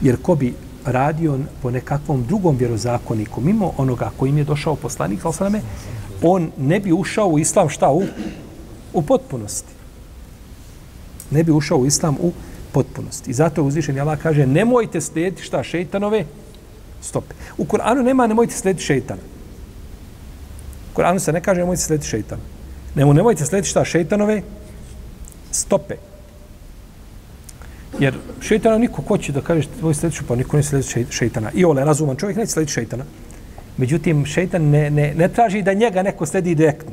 Jer ko bi radio po nekakvom drugom vjerozakoniku, mimo onoga kojim je došao poslanik, salame, on ne bi ušao u islam šta u, u potpunosti. Ne bi ušao u islam u potpunosti. I zato uzvišen Allah kaže, nemojte slijediti šta šeitanove stope. U Kur'anu nema nemojte slijediti šeitana. U Kur'anu se ne kaže nemojte slijediti šeitana. Nemo, nemojte slijediti šta šeitanove stope. Jer šeitana niko ko će da kaže tvoj sljedeću, pa niko ne sledi šeitana. I ole, razuman čovjek neće slediti šeitana. Međutim, šeitan ne, ne, ne traži da njega neko sledi direktno,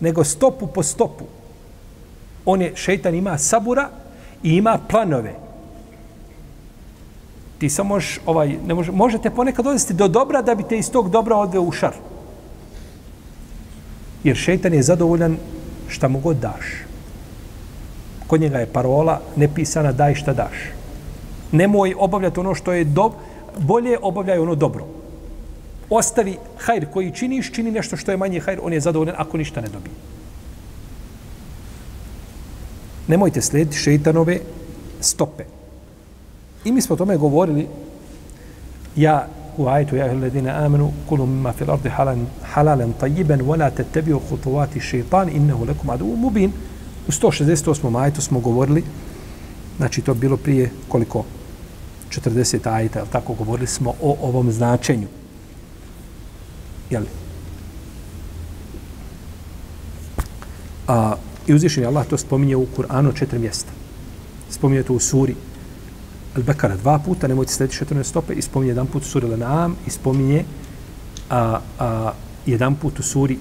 nego stopu po stopu. On je, šeitan ima sabura i ima planove. Ti samo možeš, ovaj, ne može, možete ponekad odvesti do dobra da bi te iz tog dobra odveo u šar. Jer šeitan je zadovoljan šta mu god daš kod njega je parola nepisana daj šta daš. Nemoj obavljati ono što je do, bolje obavljaj ono dobro. Ostavi hajr koji činiš, čini nešto što je manje hajr, on je zadovoljan ako ništa ne dobije. Nemojte slijediti šeitanove stope. I mi smo o tome govorili ja u ajetu ja ledine amenu kulu mima fil ardi halan, halalen tajiben wala te tebio hutuvati šeitan innehu lekum adu mubin. U 168. majetu smo govorili, znači to bilo prije koliko? 40 ajeta, ali tako govorili smo o ovom značenju. Jel? A, I uzvišen je Allah to spominje u Kur'anu četiri mjesta. Spominje to u suri Al-Bekara dva puta, nemojte slediti četvrne stope, i spominje jedan put u suri Al-Naam, i spominje a, a, jedan put u suri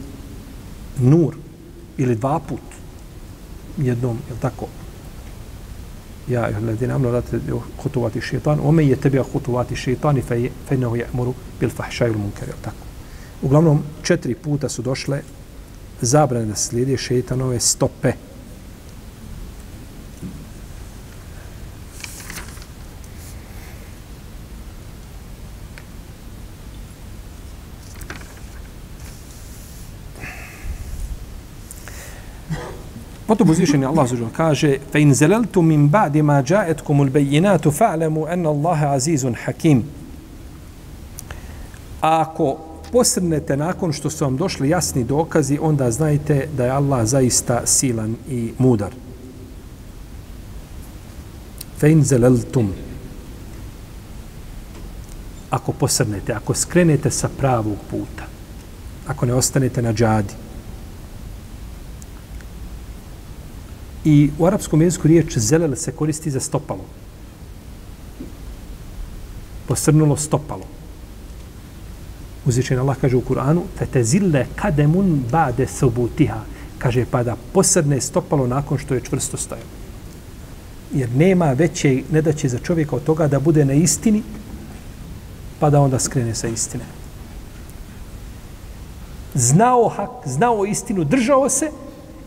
Nur, ili dva put jednom, je tako? Ja, je ladina amno, rate hutuvati šeitan, ome je tebi hutuvati šeitan i fejnehu je emuru bil fahšaju munkar, je tako? Uglavnom, četiri puta su došle zabrane da slijede šeitanove stope. Potom uzvišeni Allah zužel kaže fa in zalaltu min ba'di ma ja'atkum al-bayyinatu fa'lamu anna Allah azizun hakim. Ako posrnete nakon što su vam došli jasni dokazi, onda znajte da je Allah zaista silan i mudar. Fein zeleltum. Ako posrnete, ako skrenete sa pravog puta, ako ne ostanete na džadi. I u arapskom jeziku riječ zelel se koristi za stopalo. Posrnulo stopalo. Uzvičen Allah kaže u Kur'anu fetezille kademun bade subutiha. Kaže pa da posrne stopalo nakon što je čvrsto stajalo. Jer nema veće nedaće za čovjeka od toga da bude na istini pa da onda skrene sa istine. Znao hak, znao istinu, držao se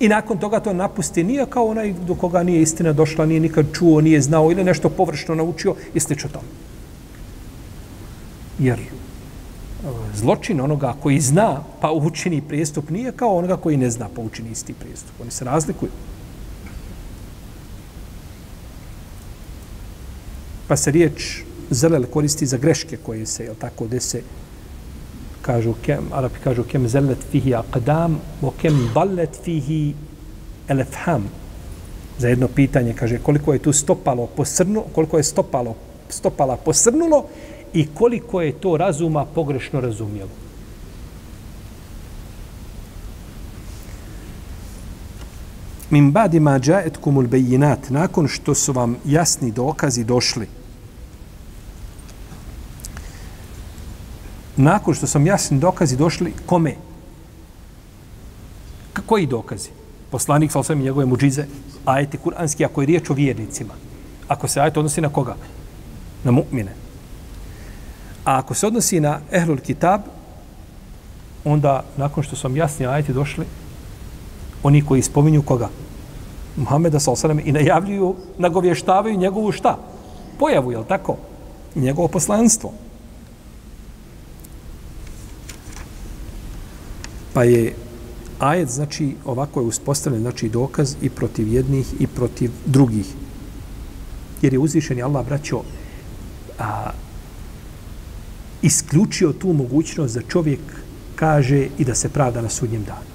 i nakon toga to napusti. Nije kao onaj do koga nije istina došla, nije nikad čuo, nije znao ili nešto površno naučio i slično tome. Jer e, zločin onoga koji zna pa učini prijestup nije kao onoga koji ne zna pa učini isti prijestup. Oni se razlikuju. Pa se riječ zelel koristi za greške koje se, jel tako, dese, kažu, kem, Arapi kažu, kem zellet fihi aqdam, o kem ballet fihi elefham. Za jedno pitanje, kaže, koliko je tu stopalo posrnulo, koliko je stopalo, stopala posrnulo i koliko je to razuma pogrešno razumjelo. Min badi ma džaetkumul bejinat, nakon što su vam jasni dokazi došli, nakon što sam jasni dokazi došli, kome? K koji dokazi? Poslanik sa osvijem njegove muđize, ajeti kuranski, ako je riječ o vjernicima. Ako se ajet odnosi na koga? Na mu'mine. A ako se odnosi na ehlul kitab, onda nakon što sam jasni ajeti došli, oni koji spominju koga? Muhammeda sa osanem i najavljuju, nagovještavaju njegovu šta? Pojavu, je tako? Njegovo poslanstvo. Pa je ajet, znači, ovako je uspostavljen, znači, dokaz i protiv jednih i protiv drugih. Jer je uzvišen Allah, braćo, a, isključio tu mogućnost da čovjek kaže i da se pravda na sudnjem danu.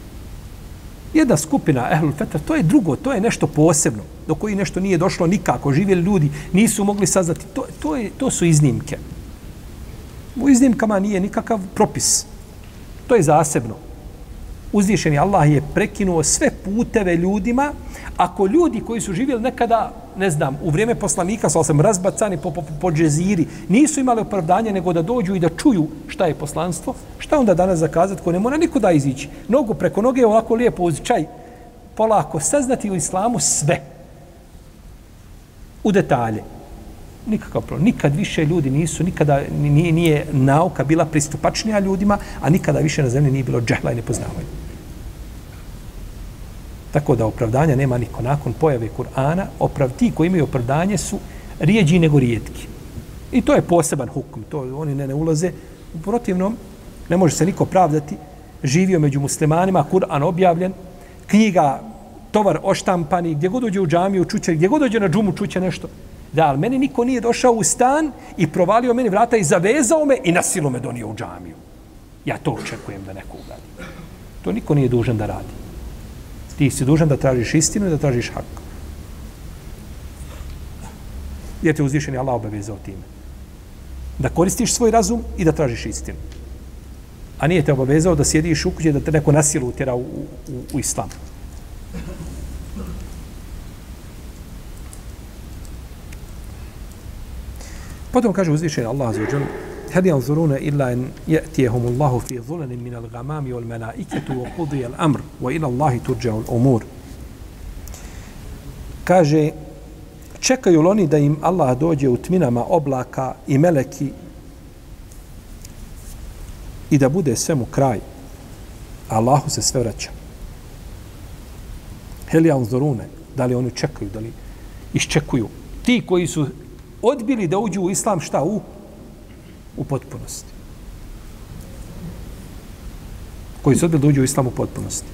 Jedna skupina Ehlul Fetra, to je drugo, to je nešto posebno, do koji nešto nije došlo nikako, živjeli ljudi, nisu mogli saznati, to, to, je, to su iznimke. U iznimkama nije nikakav propis. To je zasebno uzvišeni Allah je prekinuo sve puteve ljudima, ako ljudi koji su živjeli nekada, ne znam, u vrijeme poslanika, sa sam razbacani po, po, po džeziri, nisu imali opravdanje nego da dođu i da čuju šta je poslanstvo, šta onda danas zakazati ko ne mora nikuda izići? Nogu preko noge ovako lijepo uz čaj, polako saznati u islamu sve. U detalje nikakav problem. Nikad više ljudi nisu, nikada nije, nije nauka bila pristupačnija ljudima, a nikada više na zemlji nije bilo džehla i nepoznavanja. Tako da opravdanja nema niko. Nakon pojave Kur'ana, oprav, ti koji imaju opravdanje su rijeđi nego rijetki. I to je poseban hukm, To oni ne, ne ulaze. U protivnom, ne može se niko pravdati. Živio među muslimanima, Kur'an objavljen, knjiga, tovar oštampani, gdje god dođe u džamiju, čuće, gdje god dođe na džumu, čuće nešto. Da, ali meni niko nije došao u stan i provalio meni vrata i zavezao me i nasilo me donio u džamiju. Ja to očekujem da neko uradi. To niko nije dužan da radi. Ti si dužan da tražiš istinu i da tražiš hak. Jer te uzvišen je Allah obavezao time. Da koristiš svoj razum i da tražiš istinu. A nije te obavezao da sjediš u kuće da te neko nasilu utjera u, u, u islam. Potom kaže uzvišen Allah za هل ينظرون إلا أن يأتيهم الله في ظلل من الغمام والملائكة وقضي الأمر وإلى الله ترجع الأمور kaže čekaju oni da im Allah dođe u tminama oblaka i meleki i da bude svemu kraj Allahu se sve vraća hel yanzurune da li oni čekaju da li iščekuju ti koji su odbili da uđu u islam šta u u potpunosti. Koji su odbili da uđu u islam u potpunosti.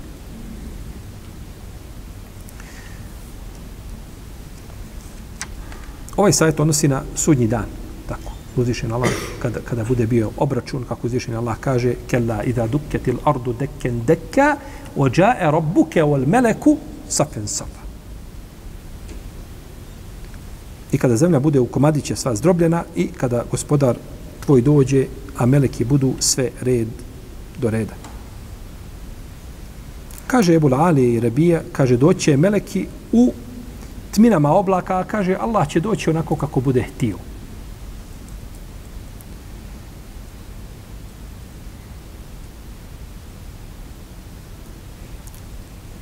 Ovaj savjet odnosi na sudnji dan. Tako. uzvišen Allah kada, kada bude bio obračun, kako uzvišen Allah kaže, kella idha dukketil ardu dekken dekka, ođae rabbuke wal meleku safen safa. I kada zemlja bude u komadiće sva zdrobljena i kada gospodar tvoj dođe, a meleki budu sve red do reda. Kaže Ebul Ali i Rabija, kaže doće meleki u tminama oblaka, a kaže Allah će doći onako kako bude htio.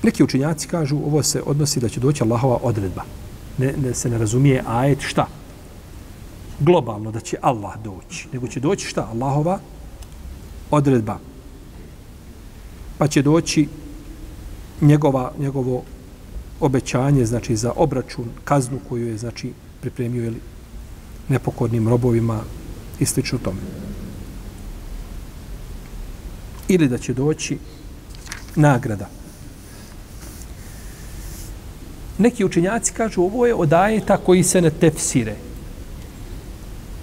Neki učinjaci kažu ovo se odnosi da će doći Allahova odredba. Ne, ne se ne razumije ajet šta? Globalno da će Allah doći. Nego će doći šta? Allahova odredba. Pa će doći njegova, njegovo obećanje znači za obračun, kaznu koju je znači pripremio ili nepokornim robovima i slično tome. Ili da će doći nagrada. Neki učenjaci kažu ovo je od ajeta koji se ne tefsire.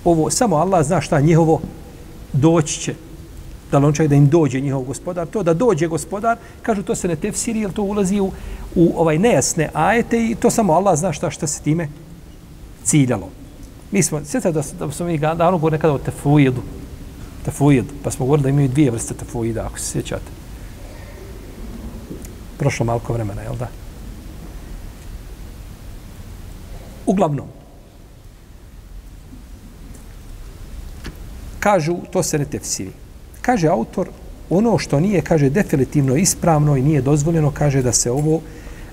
Ovo, samo Allah zna šta njihovo doći će. Da li on čak da im dođe njihov gospodar. To da dođe gospodar, kažu to se ne tefsiri, jer to ulazi u, u ovaj nejasne ajete i to samo Allah zna šta, šta se time ciljalo. Mi smo, sjećate da, da smo mi davno govorili nekada o tefuidu. Tefuid. Pa smo govorili da imaju dvije vrste tefuida, ako se sjećate. Prošlo malko vremena, jel da? Uglavnom, kažu, to se ne tefsiri. Kaže autor, ono što nije, kaže, definitivno ispravno i nije dozvoljeno, kaže da se ovo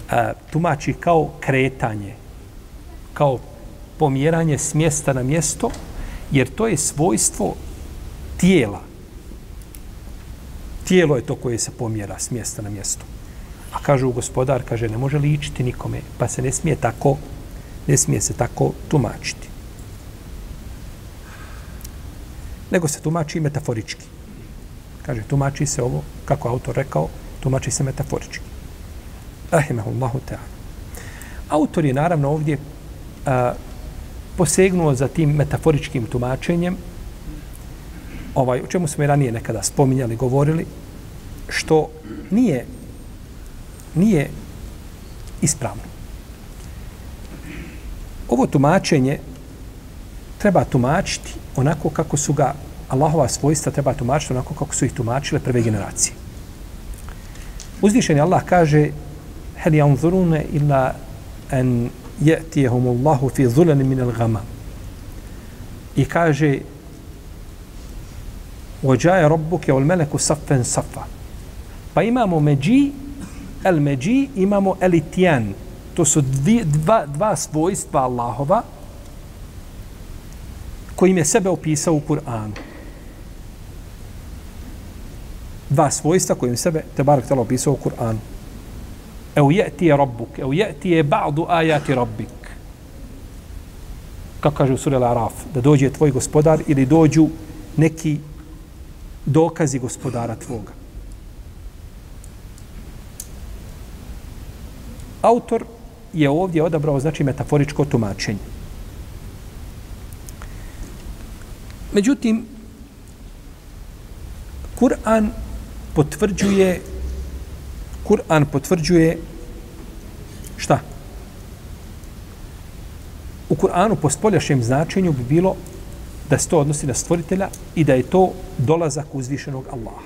a, tumači kao kretanje, kao pomjeranje s mjesta na mjesto, jer to je svojstvo tijela. Tijelo je to koje se pomjera s mjesta na mjesto. A kažu gospodar, kaže, ne može ličiti nikome, pa se ne smije tako ne smije se tako tumačiti. Nego se tumači metaforički. Kaže, tumači se ovo, kako autor rekao, tumači se metaforički. Rahimahullahu ta'ala. Autor je naravno ovdje a, posegnuo za tim metaforičkim tumačenjem, ovaj, o čemu smo i ranije nekada spominjali, govorili, što nije, nije ispravno ovo tumačenje treba tumačiti onako kako su ga Allahova svojstva treba tumačiti onako kako su ih tumačile prve generacije. Uzvišeni Allah kaže hel yanzuruna illa an yatihum Allahu fi dhulalin min al-ghamam. I kaže وجاء ربك والملك صفا صفا pa imamo međi el međi imamo elitijan to su dvi, dva, dva svojstva Allahova kojim je sebe opisao u Kur'anu. Dva svojstva kojim je sebe Tebarek tala opisao u Kur'anu. Evo jeti je rabbuk, evo jeti je ba'du ajati rabbik. Kako kaže u suri Al-Araf, da dođe tvoj gospodar ili dođu neki dokazi gospodara tvoga. Autor je ovdje odabrao znači metaforičko tumačenje. Međutim, Kur'an potvrđuje Kur'an potvrđuje šta? U Kur'anu po spoljašnjem značenju bi bilo da se to odnosi na stvoritelja i da je to dolazak uzvišenog Allaha.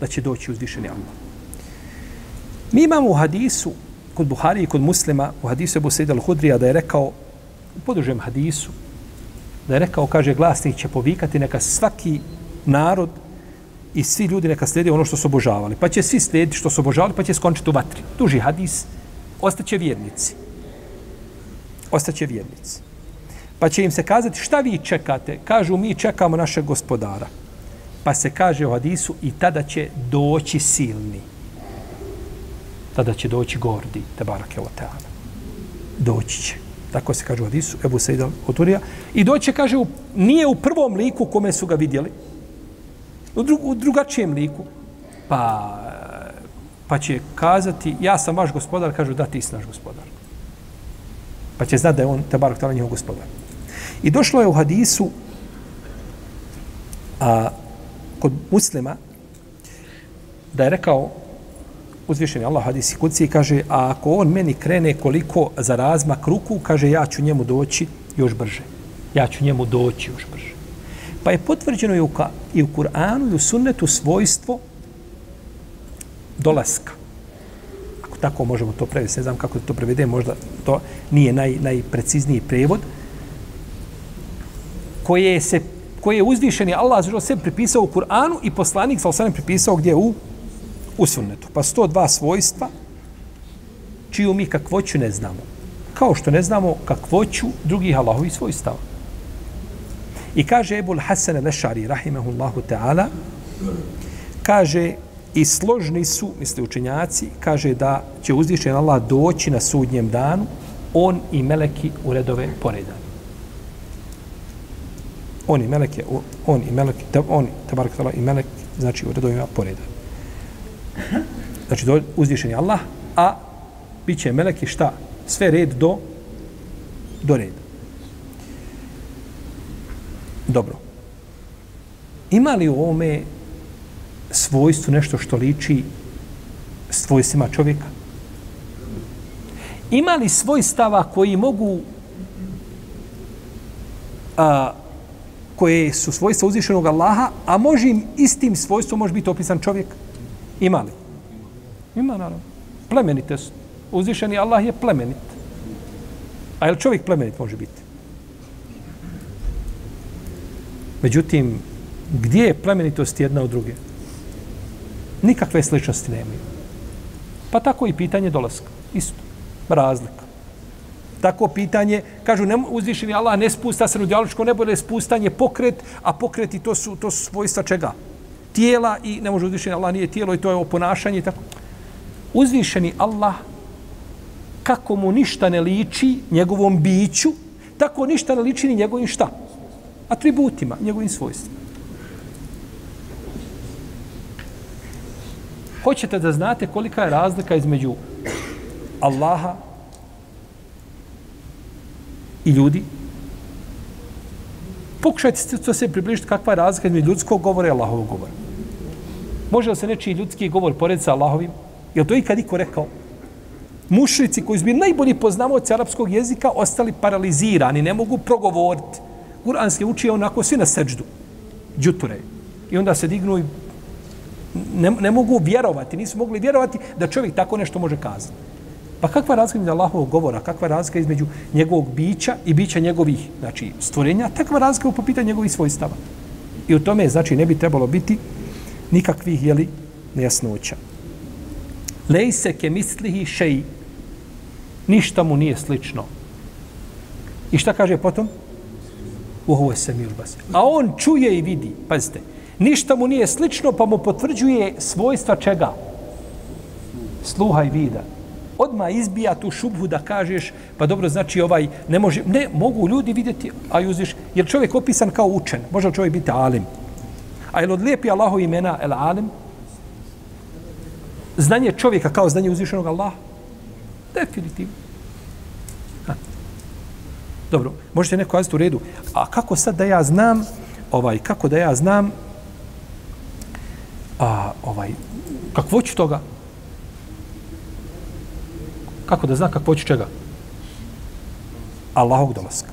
Da će doći uzvišeni Allah. Mi imamo u hadisu kod Buhari i kod muslima u hadisu Ebu Sejda al-Hudrija da je rekao u podružem hadisu da je rekao, kaže, glasnik će povikati neka svaki narod i svi ljudi neka slijede ono što su obožavali. Pa će svi slijediti što su obožavali, pa će skončiti u vatri. Duži hadis, ostaće vjernici. Ostaće vjernici. Pa će im se kazati šta vi čekate? Kažu mi čekamo našeg gospodara. Pa se kaže u hadisu i tada će doći silni tada će doći gordi, te barake o teana. Doći će. Tako se kaže u Hadisu, Ebu Sejda Oturija. I doće, kaže, u, nije u prvom liku kome su ga vidjeli, u, dru, u drugačijem liku, pa, pa će kazati, ja sam vaš gospodar, kažu, da ti si naš gospodar. Pa će znati da je on, te Tala, njihov gospodar. I došlo je u Hadisu A kod muslima, da je rekao uzvišeni Allah hadisi kuci kaže, a ako on meni krene koliko za razmak ruku, kaže, ja ću njemu doći još brže. Ja ću njemu doći još brže. Pa je potvrđeno i u, i u Kur'anu i u sunnetu svojstvo dolaska. Ako tako možemo to prevesti, ne znam kako to prevede, možda to nije naj, najprecizniji prevod, koje se koje je uzvišeni Allah za se pripisao u Kur'anu i poslanik sa osanem pripisao gdje u u sunnetu. Pa sto dva svojstva čiju mi kakvoću ne znamo. Kao što ne znamo kakvoću drugih Allahovih svojstava. I kaže Ebul Hasan al-Ešari, rahimahullahu ta'ala, kaže i složni su, misli učenjaci, kaže da će uzvišen Allah doći na sudnjem danu, on i meleki u redove poredani. On i meleki, on i meleki, on, tabarak i melek, znači u redovima poredani. Znači, do, uzvišen je Allah, a bit će meleki šta? Sve red do, do reda. Dobro. Ima li u ovome svojstvu nešto što liči svojstvima čovjeka? Ima li svojstava koji mogu a, koje su svojstva uzvišenog Allaha, a može im istim svojstvom može biti opisan čovjek? Ima li? Ima, naravno. Plemenitost. Uzvišeni Allah je plemenit. A je li čovjek plemenit može biti? Međutim, gdje je plemenitost jedna od druge? Nikakve sličnosti nemaju. Pa tako i pitanje dolaska. Isto. Razlika. Tako pitanje, kažu, ne, uzvišeni Allah ne spusta se u djaločko nebo, ne spustanje pokret, a pokreti to su, to su svojstva čega? Tijela i ne može uzvišeni Allah nije tijelo i to je oponašanje i tako uzvišeni Allah kako mu ništa ne liči njegovom biću, tako ništa ne liči ni njegovim šta? Atributima, njegovim svojstvima. Hoćete da znate kolika je razlika između Allaha i ljudi? Pokušajte to se približiti kakva je razlika između ljudskog govora i Allahovog govora. Može li se nečiji ljudski govor porediti sa Allahovim? Je to ikad iko rekao? Mušrici koji su bili najbolji poznavaoci arapskog jezika ostali paralizirani, ne mogu progovoriti. Kuranski uči onako svi na seđdu. Džuture. I onda se dignu i ne, ne mogu vjerovati, nisu mogli vjerovati da čovjek tako nešto može kazati. Pa kakva je razlika između Allahovog govora, kakva je razlika između njegovog bića i bića njegovih znači, stvorenja, takva razlika po pitanju njegovih svojstava. I u tome, znači, ne bi trebalo biti nikakvih, jeli, nejasnoća. Lejse ke mislihi šeji. Ništa mu nije slično. I šta kaže potom? Uhovo se mi ulbas. A on čuje i vidi. Pazite. Ništa mu nije slično, pa mu potvrđuje svojstva čega? Sluha i vida. Odma izbija tu šubhu da kažeš, pa dobro, znači ovaj, ne može, ne, mogu ljudi vidjeti, a juziš, jer čovjek opisan kao učen, može čovjek biti alim. A je li odlijepi Allahu imena el alim? znanje čovjeka kao znanje uzvišenog Allaha? Definitivno. Ha. Dobro, možete neko kazati u redu. A kako sad da ja znam, ovaj, kako da ja znam, a, ovaj, kakvo ću toga? Kako da znam kakvo ću čega? Allahog dolaska.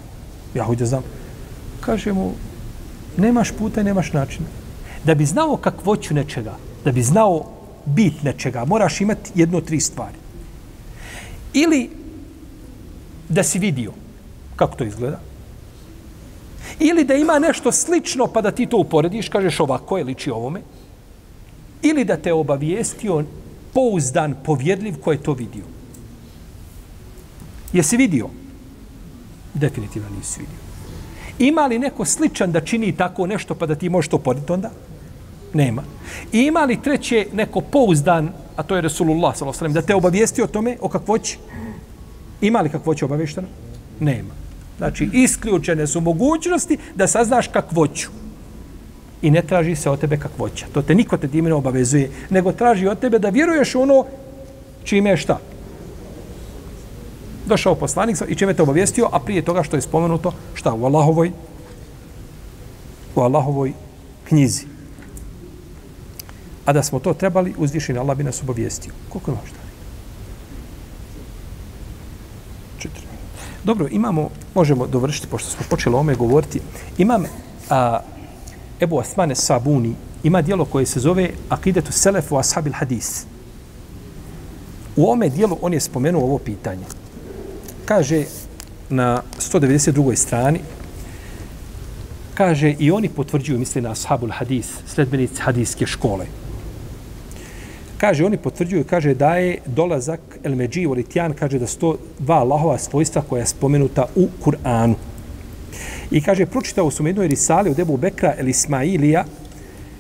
Ja hoću da znam. Kaže mu, nemaš puta i nemaš načina. Da bi znao kakvoću nečega, da bi znao bit nečega, moraš imati jedno tri stvari. Ili da si vidio kako to izgleda. Ili da ima nešto slično pa da ti to uporediš, kažeš ovako je liči ovome. Ili da te obavijestio pouzdan, povjedljiv ko je to vidio. Jesi vidio? Definitivno nisi vidio. Ima li neko sličan da čini tako nešto pa da ti možeš to porediti onda? Nema. I ima li treće neko pouzdan, a to je Resulullah s.a.v. da te obavijesti o tome, o kakvoći? Ima li kakvoći obavješteno? Nema. Znači, isključene su mogućnosti da saznaš kakvoću. I ne traži se od tebe kakvoća. To te niko te time ne obavezuje, nego traži od tebe da vjeruješ ono čime je šta. Došao poslanik i čime te obavijestio, a prije toga što je spomenuto, šta u Allahovoj, u Allahovoj knjizi. A da smo to trebali, uzvišen Allah bi nas obavijestio. Koliko imamo možda? Četiri. Dobro, imamo, možemo dovršiti, pošto smo počeli o ome govoriti, imam a, Ebu Asmane Sabuni, ima dijelo koje se zove Akidetu Selefu Ashabil Hadis. U ome dijelu on je spomenuo ovo pitanje. Kaže na 192. strani, kaže i oni potvrđuju, misli na Ashabul Hadis, sledbenici hadijske škole. Kaže, oni potvrđuju, kaže da je dolazak El Međi u Litijan, kaže da sto dva Allahova svojstva koja je spomenuta u Kur'anu. I kaže, pročitao su jednoj risali od Ebu Bekra El Ismailija,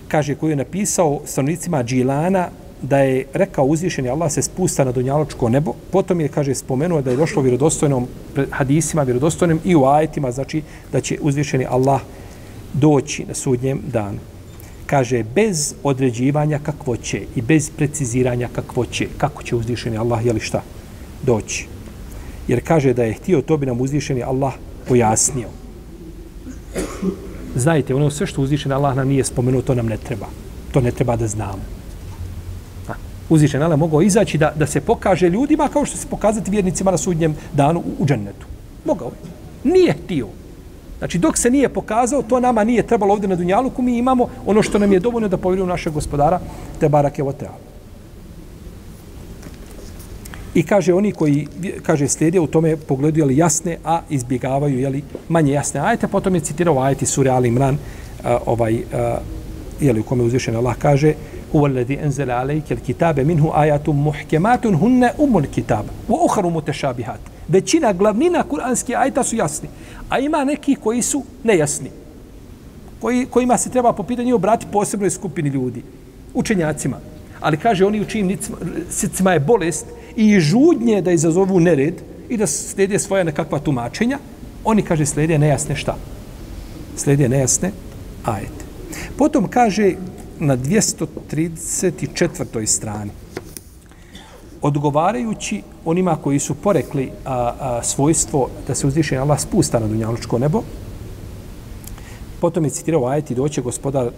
kaže, koju je napisao stanovnicima Džilana, da je rekao uzvišeni Allah se spusta na dunjaločko nebo. Potom je, kaže, spomenuo da je došlo vjerodostojnom hadisima, vjerodostojnim i u ajetima, znači da će uzvišeni Allah doći na sudnjem danu. Kaže, bez određivanja kakvoće i bez preciziranja kakvoće, kako će uzvišeni Allah, jeli šta, doći. Jer kaže da je htio, to bi nam uzvišeni Allah pojasnio. Znajte, ono sve što uzvišeni Allah nam nije spomenuo, to nam ne treba. To ne treba da znamo. Uzvišen Allah mogao izaći da, da se pokaže ljudima kao što se pokazati vjernicima na sudnjem danu u, u džennetu. Mogao je. Nije htio. Znači, dok se nije pokazao, to nama nije trebalo ovdje na Dunjaluku, mi imamo ono što nam je dovoljno da povjerujemo našeg gospodara, te barake o tealu. I kaže oni koji kaže slijede u tome pogledu jeli, jasne, a izbjegavaju je li manje jasne ajete. Potom je citirao ajeti sure Ali Imran, uh, ovaj, uh, je li u kome uzvišen Allah kaže huwa alladhi anzala alayka alkitaba minhu ayatun muhkamatun hunna umul kitab wa ukhra mutashabihat većina glavnina kuranskih ajta su jasni a ima neki koji su nejasni koji kojima se treba po pitanju obrati posebnoj skupini ljudi učenjacima ali kaže oni u čijim srcima je bolest i žudnje da izazovu nered i da slijede svoja nekakva tumačenja oni kaže slijede nejasne šta slijede nejasne ajete potom kaže na 234. strani. Odgovarajući onima koji su porekli a, a, svojstvo da se uzdiše Allah spusta na dunjalučko nebo, potom je citirao ajet i doće gospodar e,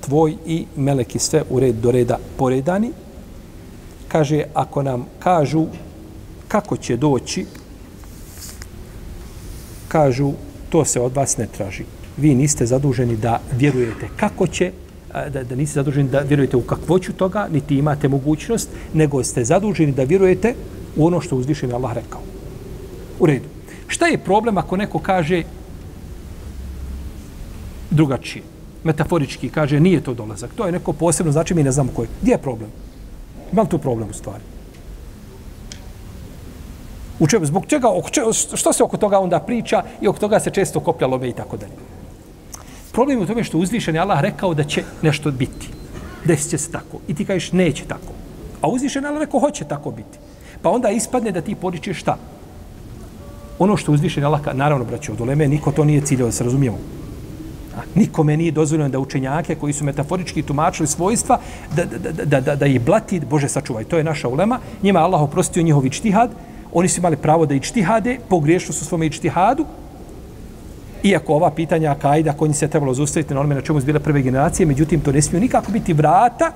tvoj i meleki sve u red do reda poredani. Kaže, ako nam kažu kako će doći, kažu, to se od vas ne traži. Vi niste zaduženi da vjerujete kako će da, da niste zaduženi da vjerujete u kakvoću toga, niti imate mogućnost, nego ste zaduženi da vjerujete u ono što uzvišen Allah rekao. U redu. Šta je problem ako neko kaže drugačije? Metaforički kaže nije to dolazak. To je neko posebno, znači mi ne znamo koji. Gdje je problem? Ima tu problem u stvari? U čemu? Zbog čega? Što se oko toga onda priča i oko toga se često koplja love i tako dalje. Problem je u tome što uzvišen je Allah rekao da će nešto biti. Desit će se tako. I ti kažeš neće tako. A uzvišen je Allah rekao hoće tako biti. Pa onda ispadne da ti poričeš šta? Ono što uzvišen je Allah, naravno, braće, od uleme, niko to nije ciljao da se razumijemo. A, nikome nije dozvoljeno da učenjake koji su metaforički tumačili svojstva, da, da, da, da, da, da ih blati, Bože sačuvaj, to je naša ulema, njima Allah oprostio njihovi čtihad, oni su imali pravo da i čtihade, pogriješili su svome čtihadu, Iako ova pitanja akajda, koji se trebalo zustaviti na onome na čemu su bile prve generacije, međutim, to ne smiju nikako biti vrata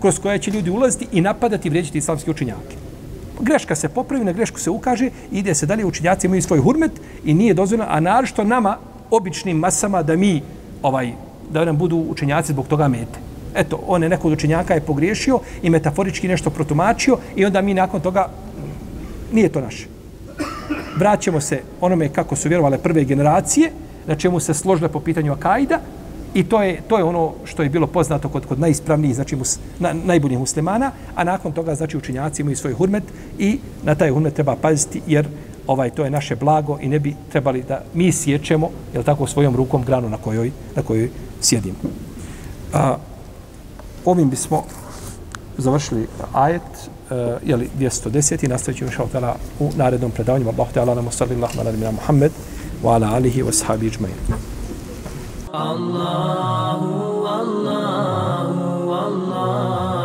kroz koje će ljudi ulaziti i napadati i vrijeđiti islamske učinjake. Greška se popravi, na grešku se ukaže, ide se dalje, učinjaci imaju svoj hurmet i nije dozvoljeno, a naročito nama, običnim masama, da mi, ovaj, da nam budu učenjaci zbog toga mete. Eto, on je nekog učenjaka je pogriješio i metaforički nešto protumačio i onda mi nakon toga, nije to naše. Vraćamo se onome kako su vjerovale prve generacije, na čemu se složile po pitanju Akaida i to je, to je ono što je bilo poznato kod, kod najispravnijih, znači mus, na, najboljih muslimana, a nakon toga znači učinjaci imaju svoj hurmet i na taj hurmet treba paziti jer ovaj to je naše blago i ne bi trebali da mi sjećemo jel tako svojom rukom granu na kojoj na kojoj sjedimo. A, ovim bismo završili ajet uh, jeli 210 i nastavit ćemo u narednom predavanju. Allahu Teala nam sallallahu ala nabina Muhammed وعلى آله وأصحابه أجمعين. الله الله الله